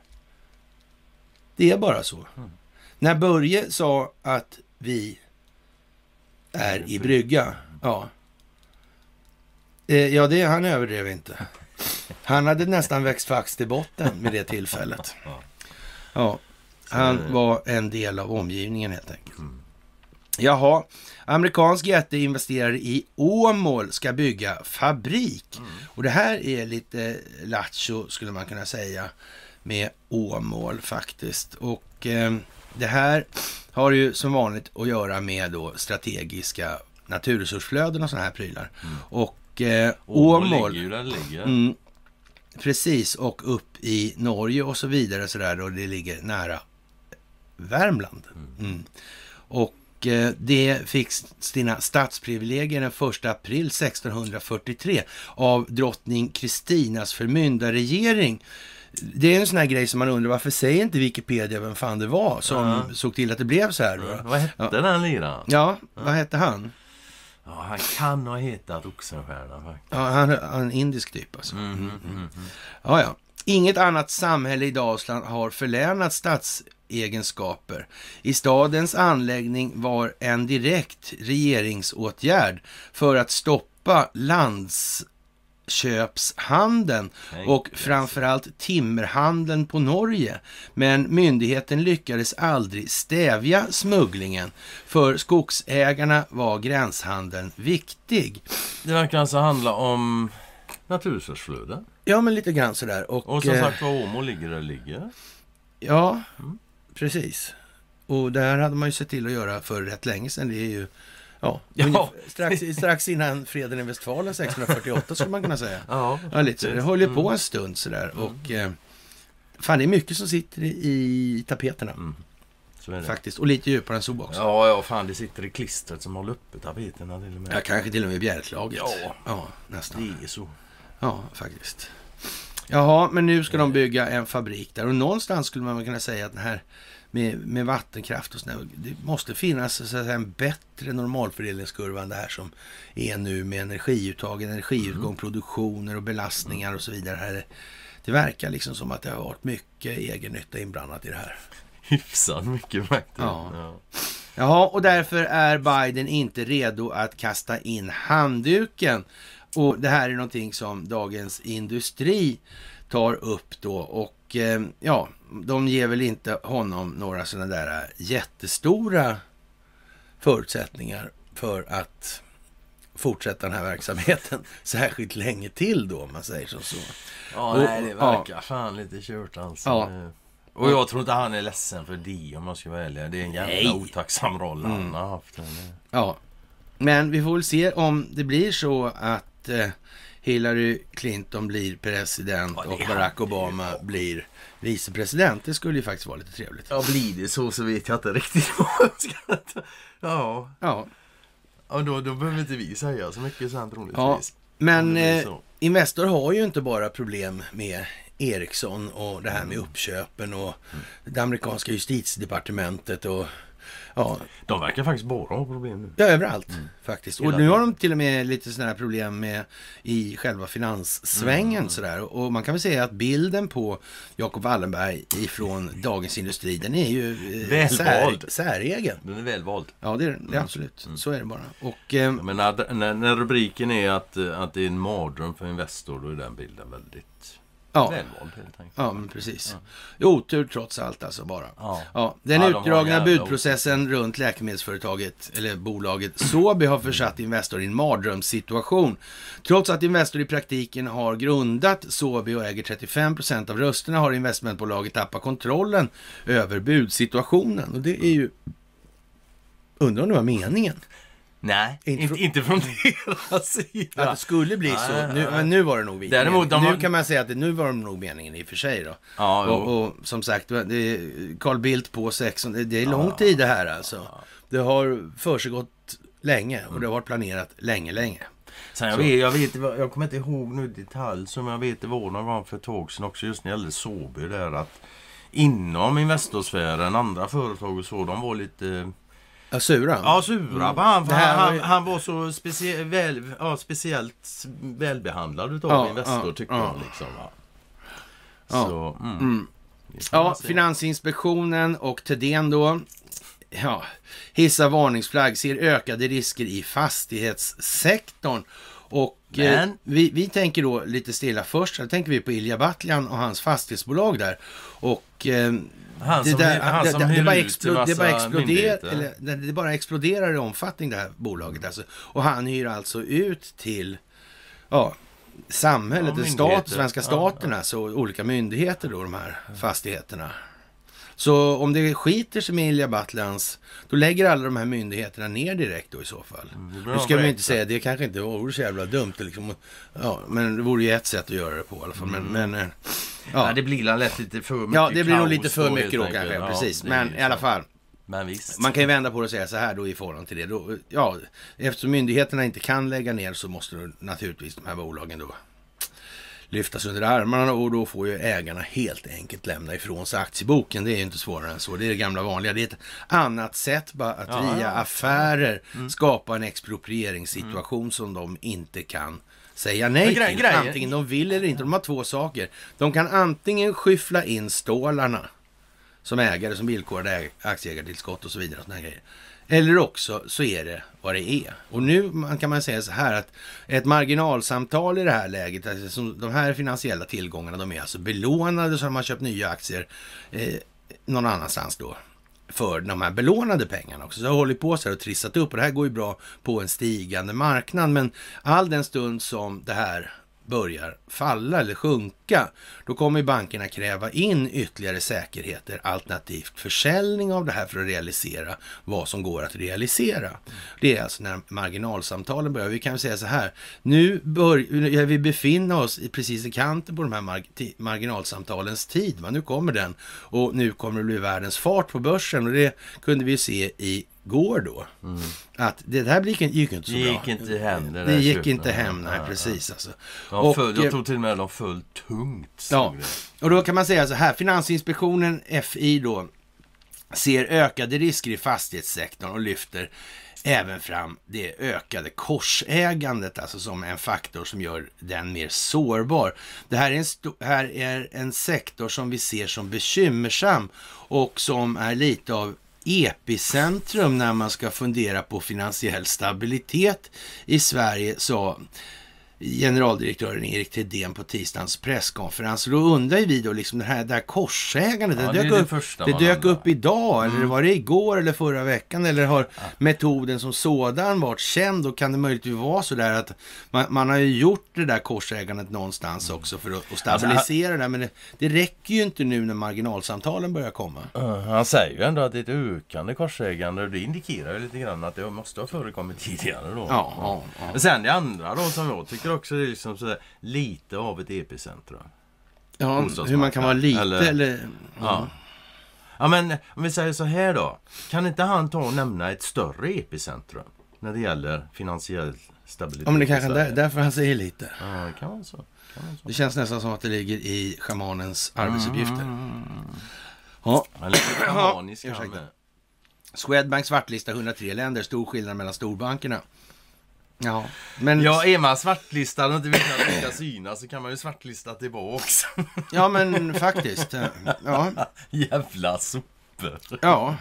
Det är bara så. Mm. När Börje sa att vi är i brygga, ja. Eh, ja, det, han överdrev inte. Han hade nästan växt fax till botten med det tillfället. [LAUGHS] Ja, han var en del av omgivningen helt enkelt. Mm. Jaha, amerikansk jätteinvesterare i Åmål ska bygga fabrik. Mm. Och det här är lite lattjo skulle man kunna säga med Åmål faktiskt. Och eh, det här har ju som vanligt att göra med då strategiska naturresursflöden och sådana här prylar. Mm. Och eh, Åmål... Mm, precis, och upp i Norge och så vidare så där, och det ligger nära Värmland. Mm. mm. Och Eh, det fick sina statsprivilegier den 1 april 1643 av drottning Kristinas förmyndarregering. Det är en sån här grej som man undrar, varför säger inte Wikipedia vem fan det var som ja. såg till att det blev så här? Då? Vad hette ja. den liraren? Ja, vad hette han? Ja, han kan ha hetat Oxenstierna faktiskt. Ja, han är en indisk typ alltså. Mm, mm, mm, ja, ja. Inget annat samhälle i Dalsland har förlänat statsegenskaper. I stadens anläggning var en direkt regeringsåtgärd för att stoppa landsköpshandeln och framförallt timmerhandeln på Norge. Men myndigheten lyckades aldrig stävja smugglingen. För skogsägarna var gränshandeln viktig. Det verkar alltså handla om naturresursflöden? Ja, men lite grann sådär. Och, och som eh, sagt var, Åmo ligger där det ligger. Ja, mm. precis. Och det här hade man ju sett till att göra för rätt länge sedan. Det är ju ja, ja. Strax, strax innan freden i Westfalen 1648 skulle man kunna säga. Ja, ja lite. Det håller på mm. en stund sådär. Och eh, fan, det är mycket som sitter i tapeterna. Mm. Faktiskt. Och lite djupare än så också. Ja, ja, fan det sitter i klistret som håller uppe tapeterna till och med. Ja, kanske till och med bjälklaget. Ja, ja nästan. Det är så. Ja, faktiskt. Jaha, men nu ska de bygga en fabrik där och någonstans skulle man kunna säga att den här med, med vattenkraft och sådär, det måste finnas så säga, en bättre normalfördelningskurva än det här som är nu med energiuttag, energiutgång, mm. produktioner och belastningar och så vidare. Det verkar liksom som att det har varit mycket egennytta inblandat i det här. Hyfsat mycket faktiskt. Ja. ja. Jaha, och därför är Biden inte redo att kasta in handduken och det här är någonting som Dagens Industri tar upp då och eh, ja, de ger väl inte honom några sådana där jättestora förutsättningar för att fortsätta den här verksamheten [LAUGHS] särskilt länge till då, om man säger som så. Ja, och, nej, det verkar ja. fan lite kört alltså. Ja. Och jag tror inte han är ledsen för det om jag ska vara ärlig. Det är en jävla nej. otacksam roll han mm. har haft. Ja, men vi får väl se om det blir så att eh, Hillary Clinton blir president ja, och Barack Obama ja. blir vicepresident. Det skulle ju faktiskt vara lite trevligt. Ja, blir det så så vet jag inte riktigt vad jag ska Ja. Ja. Ja, då, då behöver inte vi säga så mycket sen troligtvis. Ja, men eh, Investor har ju inte bara problem med Ericsson och det här med mm. uppköpen och mm. det amerikanska justitiedepartementet och Ja. De verkar faktiskt bara ha problem nu. Ja, överallt mm. faktiskt. Och nu har de till och med lite sådana här problem med i själva finanssvängen mm. sådär. Och man kan väl säga att bilden på Jacob Wallenberg ifrån Dagens Industri, den är ju eh, sär, säregen. Den är välvald. Ja, det är, är mm. absolut. Mm. Så är det bara. Och, eh, men när, när, när, rubriken är att, att det är en mardröm för Investor, då är den bilden väldigt Ja. Välvald helt enkelt. Ja, men precis. Ja. Otur trots allt alltså bara. Ja. ja den ja, utdragna de budprocessen runt läkemedelsföretaget, eller bolaget Sobi har försatt Investor i en mardrömssituation. Trots att Investor i praktiken har grundat Sobi och äger 35 procent av rösterna har investmentbolaget tappat kontrollen över budsituationen. Och det är ju... Undrar om det var meningen? Nej, Inte från- inte från deras sida. Att det skulle bli så. nej, Nu, nej. men nu var det nog vi. Däremot, de nu har- kan man säga att det, nu var det nog meningen i och för sig då. Ja, och, och som sagt, Carl Bildt på 16. Det, är lång tid det här alltså. Det har försiggått länge och det har varit planerat länge, länge. Sen jag, Så. vet, jag, vet, jag kommer inte ihåg nu detalj som jag vet det var någon gång för ett tag sedan också just när det gällde Såby där att inom Investorsfären, andra företag och så, de var lite Ja, sura. ja, sura på han. Han, var ju- han, han var så specie, väl, ja, speciellt välbehandlad utav Ja, Investor ja, tycker ja. de. Liksom, va? Så, mm. Får Ja. Finansinspektionen och Thedéen då. Ja, hissar varningsflagg, ser ökade risker i fastighetssektorn. Och eh, Men- vi, vi tänker då lite stilla först, så tänker vi på Ilja Batljan och hans fastighetsbolag där. Och eh, Han det, som, där, han det, som det, det, bara explo, det, exploderar, myndigheter. eller, det, det bara exploderar i omfattning det här bolaget. Alltså. Och han hyr alltså ut till ja, samhället, Ja, ja, stat, svenska Ja, staten, alltså olika myndigheter då, de här fastigheterna. Så om det skiter sig med Ilja Batlans, då lägger alla de här myndigheterna ner direkt då i så fall. det blir Nu ska vi inte säga, det kanske inte vore så jävla dumt. Liksom, ja, men det vore ju ett sätt att göra det på i alla fall. Men, men, eh, Mm. Ja, det blir lätt lite för mycket ja, det blir nog lite för mycket då kanske. Ja, precis. Men i alla fall, Men visst. man kan ju vända på det och säga så här då i förhållande till det. Då, ja, eftersom myndigheterna inte kan lägga ner så måste då naturligtvis de här bolagen då lyftas under armarna och då får ju ägarna helt enkelt lämna ifrån sig aktieboken. Det är ju inte svårare än så. Det är det gamla vanliga. Det är ett annat sätt bara att Ja, via ja. affärer skapa en exproprieringssituation som de inte kan säga nej grej- till. grejen- Antingen de vill eller inte. De har två saker. De kan antingen skyffla in stålarna som ägare, som villkorade äg- aktieägartillskott och så vidare. Och såna grejer. Eller också så är det vad det är. Och nu kan man säga så här att ett marginalsamtal i det här läget, alltså som de här finansiella tillgångarna, de är alltså belånade så har man köpt nya aktier eh, någon annanstans då för de här belånade pengarna också. Så det har hållit på så här och trissat upp och det här går ju bra på en stigande marknad. Men all den stund som det här börjar falla eller sjunka, då kommer bankerna kräva in ytterligare säkerheter alternativt försäljning av det här för att realisera vad som går att realisera. Det är alltså när marginalsamtalen börjar. Vi kan ju säga så här, nu börjar vi befinna oss i precis i kanten på de här marginalsamtalens tid. Va? Nu kommer den och nu kommer det bli världens fart på börsen och det kunde vi se i går då. Att det här gick, gick inte så Det bra. gick inte hem. Det, Det gick inte hem, nej precis alltså. De Och, föll, eh, jag tror till och med de föll tungt. Stod Ja, och då kan man säga så här, Finansinspektionen, FI då, ser ökade risker i fastighetssektorn och lyfter även fram det ökade korsägandet, alltså som en faktor som gör den mer sårbar. Det här är en, här är en sektor som vi ser som bekymmersam och som är lite av epicentrum när man ska fundera på finansiell stabilitet i Sverige, sa generaldirektören Erik Thedéen på tisdagens presskonferens. Då undrar ju vi då liksom det här, det här korsägandet, Ja, det dök, det upp, det dök upp idag, eller var det igår eller förra veckan, eller har metoden som sådan varit känd? Och kan det möjligtvis vara så där att man, man har ju gjort det där korsägandet någonstans också för att, att stabilisera det, men det, det räcker ju inte nu när marginalsamtalen börjar komma. Ja, Han säger ju ändå att det är ett ökande korsägande och det indikerar ju lite grann att det måste ha förekommit tidigare då. Ja, ja, ja. Men sen det andra då som jag tycker också är liksom sådär, lite av ett epicentrum. Ja, hur man kan vara lite Eller- eller... Ja. Ja men om vi säger så här då. Kan inte han ta och nämna ett större epicentrum? När det gäller finansiell stabilitet Ja, men det kanske är där, därför han säger lite. Ja, det kan vara så. Kan vara så. Det känns nästan som att det ligger i schamanens arbetsuppgifter. Mm. Ja. Han är lite med. Swedbank svartlista 103 länder, stor skillnad mellan storbankerna. Ja, men, Ja, är man svartlistad och inte vill att det ska synas så kan man ju svartlista tillbaka också. ja, men faktiskt. eh, Ja, Jävla sopor. ja.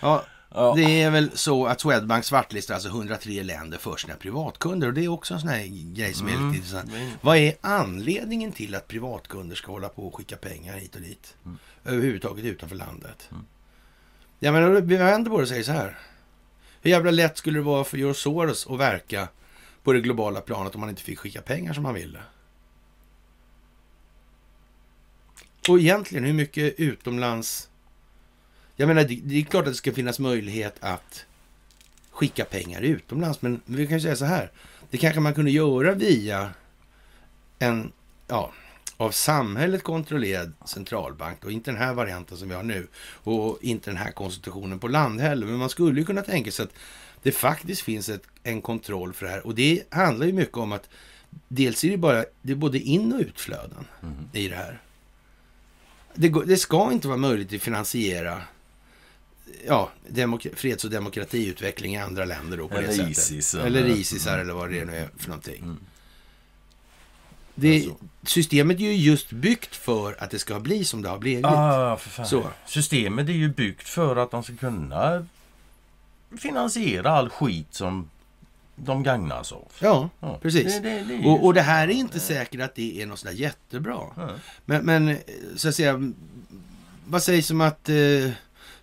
Ja, Ja. det är väl så att Swedbank svartlistar alltså 103 länder för sina privatkunder. Och det är också en sån här grej som är Mm. lite intressant. Mm. Vad är anledningen till att privatkunder ska hålla på och skicka pengar hit och dit? Mm. Överhuvudtaget utanför landet. Ja, men vi vänder på det och säger så här. Hur jävla lätt skulle det vara för George Soros att verka på det globala planet om man inte fick skicka pengar som man ville? Och egentligen, hur mycket utomlands... Jag menar, det, det är klart att det ska finnas möjlighet att skicka pengar utomlands. Men vi kan ju säga så här. Det kanske man kunde göra via en, ja, av samhället kontrollerad centralbank. Och inte den här varianten som vi har nu. Och inte den här konstitutionen på land heller. Men man skulle ju kunna tänka sig att det faktiskt finns ett, en kontroll för det här. Och det handlar ju mycket om att dels är det bara det är både in och utflöden mm. i det här. Det, det, ska inte vara möjligt att finansiera ja, freds och demokratiutveckling i andra länder då på eller det sättet. ISIS, eller ISISar mm. eller vad det nu är för någonting. Mm. Det, systemet är ju just byggt för att det ska bli som det har blivit. Ah, Så. Systemet är ju byggt för att de ska kunna finansiera all skit som de gagnas av. Ja, ja. precis. Det, det, det och, och, det här är inte säkert att det är något sådär jättebra. Ja. Men, men, så att säga, vad sägs om att eh,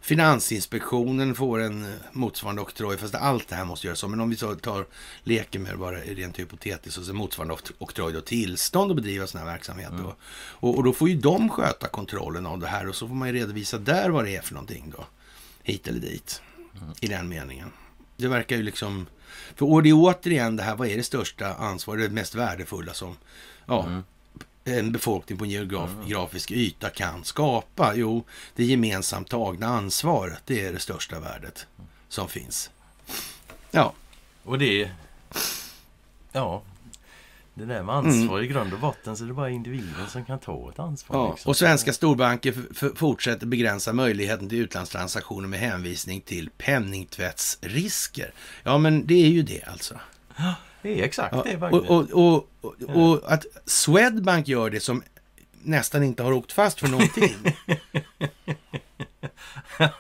Finansinspektionen får en motsvarande oktroj, fast allt det här måste göras om. Men om vi så tar, leker med det bara rent hypotetiskt, och så motsvarande oktroj då tillstånd att bedriva sån här verksamhet. Mm. Och, och, då får ju de sköta kontrollen av det här och så får man ju redovisa där vad det är för någonting då. Hit eller dit, mm. i den meningen. Det verkar ju liksom... För och det är återigen det här, vad är det största ansvaret, det mest värdefulla som ja, mm. En befolkning på en geografisk mm. yta kan skapa? Jo, det gemensamt tagna ansvaret, det är det största värdet som finns. Ja. Och det... Ja, det där med ansvar mm. i grund och botten så är det bara individen som kan ta ett ansvar. Ja, liksom. Och svenska storbanker fortsätter begränsa möjligheten till utlandstransaktioner med hänvisning till penningtvättsrisker. Ja, men det är ju det alltså. Det är exakt ja, det. Och, och, och, och, och att Swedbank gör det som nästan inte har åkt fast för någonting. [LAUGHS]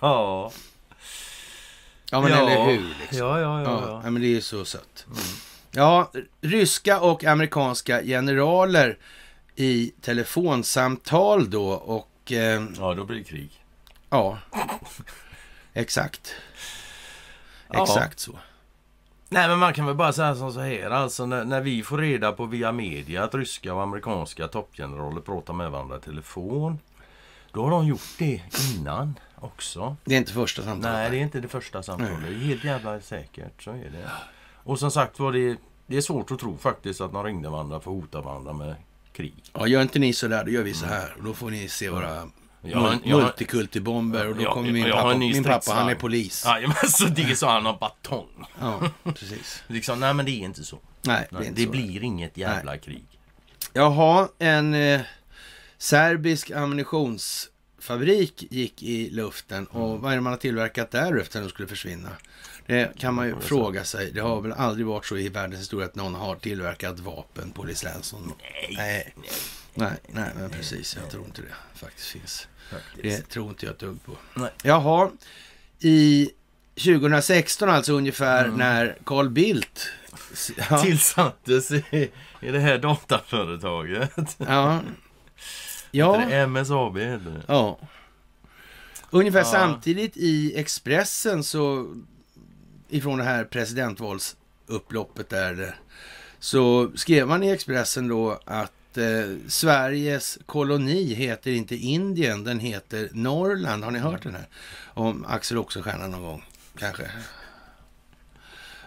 ja. Ja, men ja. eller hur? Liksom. Ja, ja, ja, ja. ja. men det är ju så sött. Mm. Ja, ryska och amerikanska generaler i telefonsamtal då och... Eh, ja, då blir det krig. Ja, exakt. Exakt så. Nej, men man kan väl bara säga som så här. Alltså när, när, vi får reda på via media att ryska och amerikanska toppgeneraler pratar med varandra i telefon. Då har de gjort det innan också. Det är inte första samtalet? Nej, det är inte det första samtalet. Det är helt jävla säkert. Så är det. Och som sagt var, det, det är svårt att tro faktiskt att de ringde varandra för att hota varandra med krig. Ja, gör inte ni så där, då gör vi så här. Och då får ni se våra jag, multikultibomber och då kommer min pappa, min pappa, han är polis. Ja, men så det är så han har batong. Ja, precis. [LAUGHS] liksom, nej men det är inte så. Nej, det, det blir inget jävla nej. krig. Jaha, en eh, serbisk ammunitionsfabrik gick i luften. Och mm. vad är det man har tillverkat där efter att de skulle försvinna? Det kan man ju fråga sig. Det har väl aldrig varit så i världens historia att någon har tillverkat vapen på licens. Nej. Nej, nej, men precis. Jag tror inte det faktiskt finns. Faktiskt. Det tror inte jag ett dugg på. Nej. Jaha, i 2016 alltså ungefär mm. när Carl Bildt ja. tillsattes i, i det här dataföretaget. Ja. Ja. Heter det MSAB heter det. Ja. Ungefär ja. samtidigt i Expressen så ifrån det här presidentvalsupploppet där så skrev man i Expressen då att eh, Sveriges koloni heter inte Indien, den heter Norrland. Har ni hört den här? Om Axel Oxenstierna någon gång, kanske?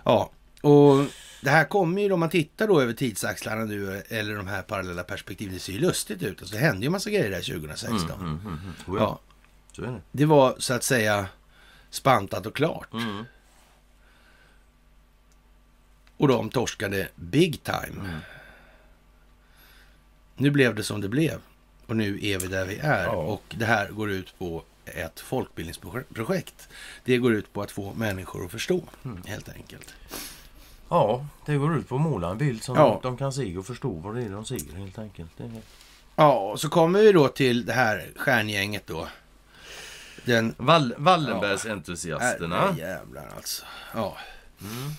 Ja, och det här kommer ju om man tittar då över tidsaxlarna nu, eller de här parallella perspektiven. Det ser ju lustigt ut. Alltså, det hände ju en massa grejer där 2016. Mm, mm, mm, mm. ja. Det. det var så att säga spantat och klart. Mm. Och de torskade big time. Nu blev det som det blev. Och nu är vi där vi är. Ja. Och det här går ut på ett folkbildningsprojekt. Det går ut på att få människor att förstå, mm. helt enkelt. Ja, det går ut på att måla en bild som ja. de kan se och förstå vad det är de ser, helt enkelt. Är... Ja, och så kommer vi då till det här stjärngänget då. Den... Wall Wallenbergsentusiasterna. Ja, jävlar alltså. Ja. Mm.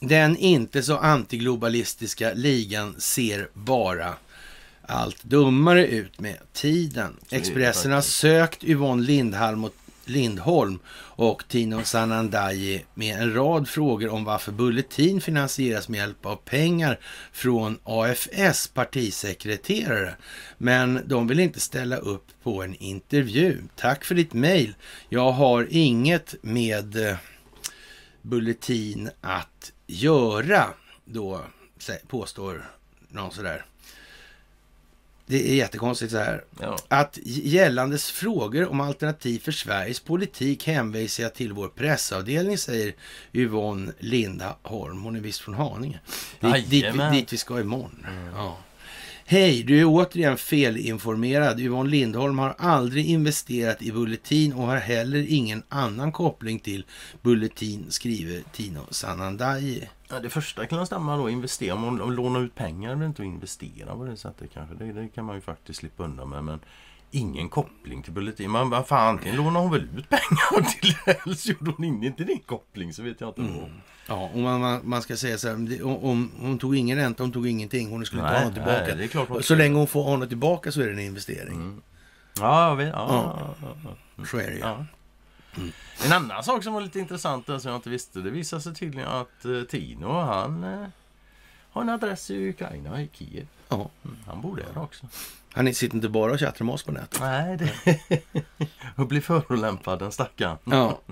Den inte så antiglobalistiska ligan ser bara allt dummare ut med tiden. Expressen har sökt Yvonne Lindholm och, Lindholm och Tino Sanandaji med en rad frågor om varför Bulletin finansieras med hjälp av pengar från AFS partisekreterare. Men de vill inte ställa upp på en intervju. Tack för ditt mejl. Jag har inget med Bulletin att göra, då påstår någon sådär. Det är jättekonstigt så här. Ja. Att gällandes frågor om alternativ för Sveriges politik hänvisar jag till vår pressavdelning, säger Yvonne Lindholm. Hon är visst från Haninge. Dit, dit, dit vi ska imorgon. Ja. Hej, du är återigen felinformerad. Yvonne Lindholm har aldrig investerat i Bulletin och har heller ingen annan koppling till Bulletin, skriver Tino Sanandaji. Ja, det första kan stämma då, investera. Om man om låna ut pengar är inte att investera på det sättet kanske. Det, det kan man ju faktiskt slippa undan med. Men ingen koppling till Bulletin. Man bara, fan antingen lånar hon väl ut pengar [LAUGHS] till eller så gjorde hon till din koppling så vet jag inte vad. Ja, och man, man, man ska säga så här, det- om, om hon tog ingen ränta, hon tog ingenting, hon skulle inte ha något tillbaka. nej, det klart så länge hon får ha något tillbaka så är det en investering. Ja, jag vet. Ja, ja. Ja, Så är det ju. ja. En annan sak som var lite intressant där, som jag inte visste. Det visade sig tydligen att eh, Tino han eh, har en adress i Ukraina, i Kiev. Ja. Mm, han bor där också. Han sitter inte bara och chattar med oss på nätet. Nej, det... [LAUGHS] och blir förolämpad den stackaren. Ja. [LAUGHS]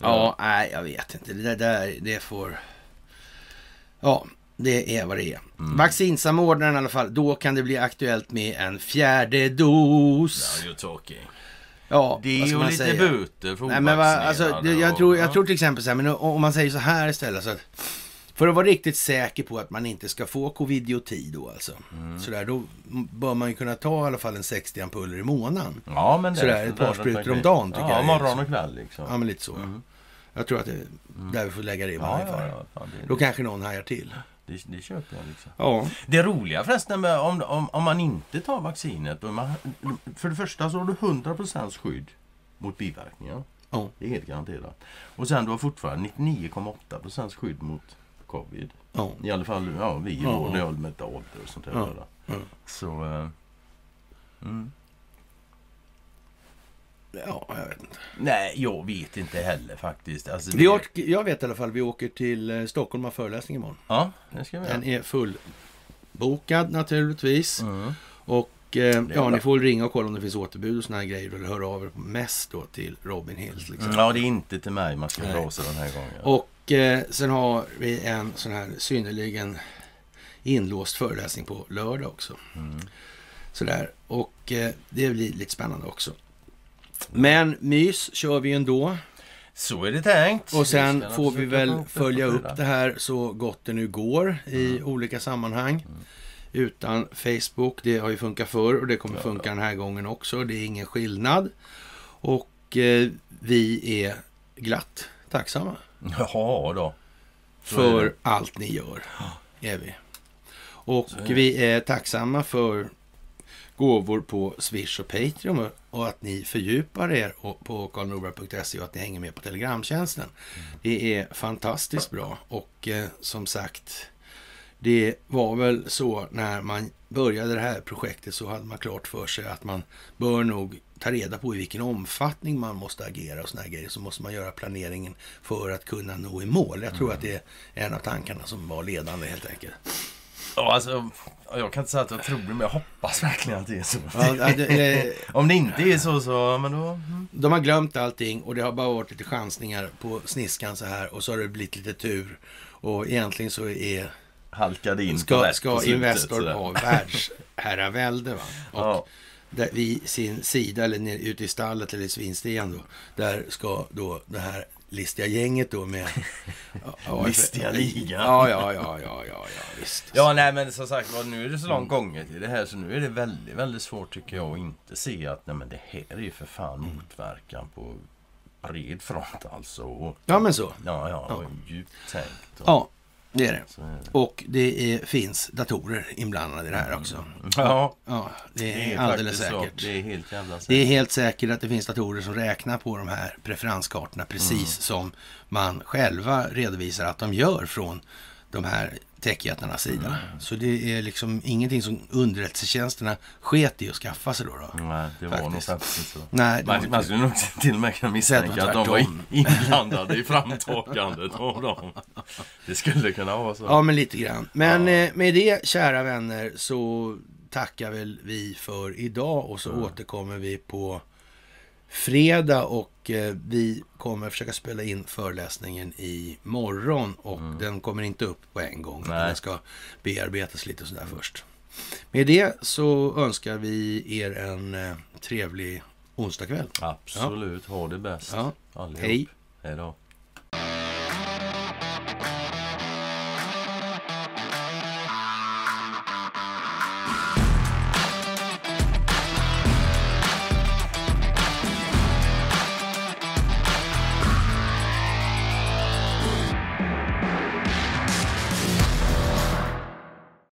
Ja, nej, jag vet inte. Det där, det får... Ja, det är vad det är. Mm. Vaccinsamordnaren i alla fall, då kan det bli aktuellt med en fjärde dos. Ja, you're talking. Ja, Det är ju lite säga? böter för Nej, men va, alltså, det, jag, och- tror, jag ja. tror till exempel så här, men om man säger så här istället. Så att, för att vara riktigt säker på att man inte ska få covid-idioti då alltså. Mm. Så där, då bör man ju kunna ta i alla fall en 60 ampuller i månaden. Ja, men det Sådär, är ett par sprutor om dagen tycker ja, jag är morgon och kväll liksom. Ja, men lite så. Jag tror att det är där vi får lägga det i ja, varje ja, fall. ja, Då kanske någon hajar till. Det, det köper jag liksom. Ja. Det roliga förresten med om, om, om man inte tar vaccinet. Man, för det första så har du 100% skydd mot biverkningar. Ja. Det är helt garanterat. Och sen du har fortfarande 99,8% skydd mot covid. Ja. I alla fall ja, vi i Ja, vår ja. ålder och sånt där. Ja, där. ja. Så... eh, mm. Ja, jag vet inte. Nej, jag vet inte heller faktiskt. Alltså, Vi det- åker, jag vet i alla fall, vi åker till eh, Stockholm och har föreläsning imorgon. Ja, det ska vi Den göra. är fullbokad naturligtvis. Mm. Och eh, ja, ni får ringa och kolla om det finns återbud och såna här grejer. Eller höra av er mest då till Robin Hills. Liksom. Ja, det är inte till mig man ska sig den här gången. Och eh, sen har vi en sån här synnerligen inlåst föreläsning på lördag också. Mm. Sådär. Och eh, det blir lite spännande också. Men mys kör vi ändå. Så är det tänkt. Och sen ska får vi väl följa upp det här så gott det nu går i Mm. olika sammanhang. Utan Facebook, det har ju funkat förr och det kommer Ja, funka den här gången också. Det är ingen skillnad. Och eh, vi är glatt tacksamma Jaha då. Så för allt ni gör. Är vi. Och är vi är tacksamma för gåvor på Swish och Patreon och- att ni fördjupar er på karlnorberg.se och att ni hänger med på Telegramtjänsten. Mm. Det är fantastiskt bra och eh, som sagt, det var väl så när man började det här projektet så hade man klart för sig att man bör nog ta reda på i vilken omfattning man måste agera och såna här grejer. Så måste man göra planeringen för att kunna nå i mål. Jag tror att det är en av tankarna som var ledande helt enkelt. Ja, alltså, jag kan inte säga att jag tror det, men jag hoppas verkligen att det är så. Ja, det, eh, [LAUGHS] Om det inte är så, så... Men då... Mm. De har glömt allting och det har bara varit lite chansningar på sniskan så här och så har det blivit lite tur. Och egentligen så är, Halkade in på ska, rätt ska på slutet, Investor ha [LAUGHS] världsherravälde. Va? Och Ja. där vi sin sida, eller ute i stallet eller i svinstian då, där ska då det här listiga gänget då med... [LAUGHS] Listiga ligan. Ja, ja, ja, ja, ja, ja visst. Ja, nej men som sagt nu är det så långt gånget i det här så nu är det väldigt, väldigt svårt tycker jag att inte se att nej men det här är ju för fan motverkan på bred front alltså. Ja, men så. ja, ja, Ja. djupt tänkt. Ja, det är det. är. Och det är, finns datorer inblandade i det här också. Ja, Ja, det det är, är alldeles faktiskt så. säkert. Det är helt jävla säkert. Det är helt säkert att det finns datorer som räknar på de här preferenskartorna precis Mm. som man själva redovisar att de gör från de här techjättarnas sida. Mm. Så det är liksom ingenting som underrättelsetjänsterna sket i att skaffa sig då. då. Nej, det var nog Faktiskt. faktiskt inte så. Nej, Man, inte- man skulle nog till och med kunna misstänka att de var inblandade i framtagandet av dem. Det skulle kunna vara så. Ja, men lite grann. Men Ja. eh, med det, kära vänner, så tackar väl vi för idag och så Mm. återkommer vi på fredag och eh, vi kommer försöka spela in föreläsningen i morgon och den kommer inte upp på en gång. Nej. Den ska bearbetas lite sådär först. Med det så önskar vi er en eh, trevlig onsdagkväll. Absolut, ha det bäst. Ja. Allihop. Hej. Hej då.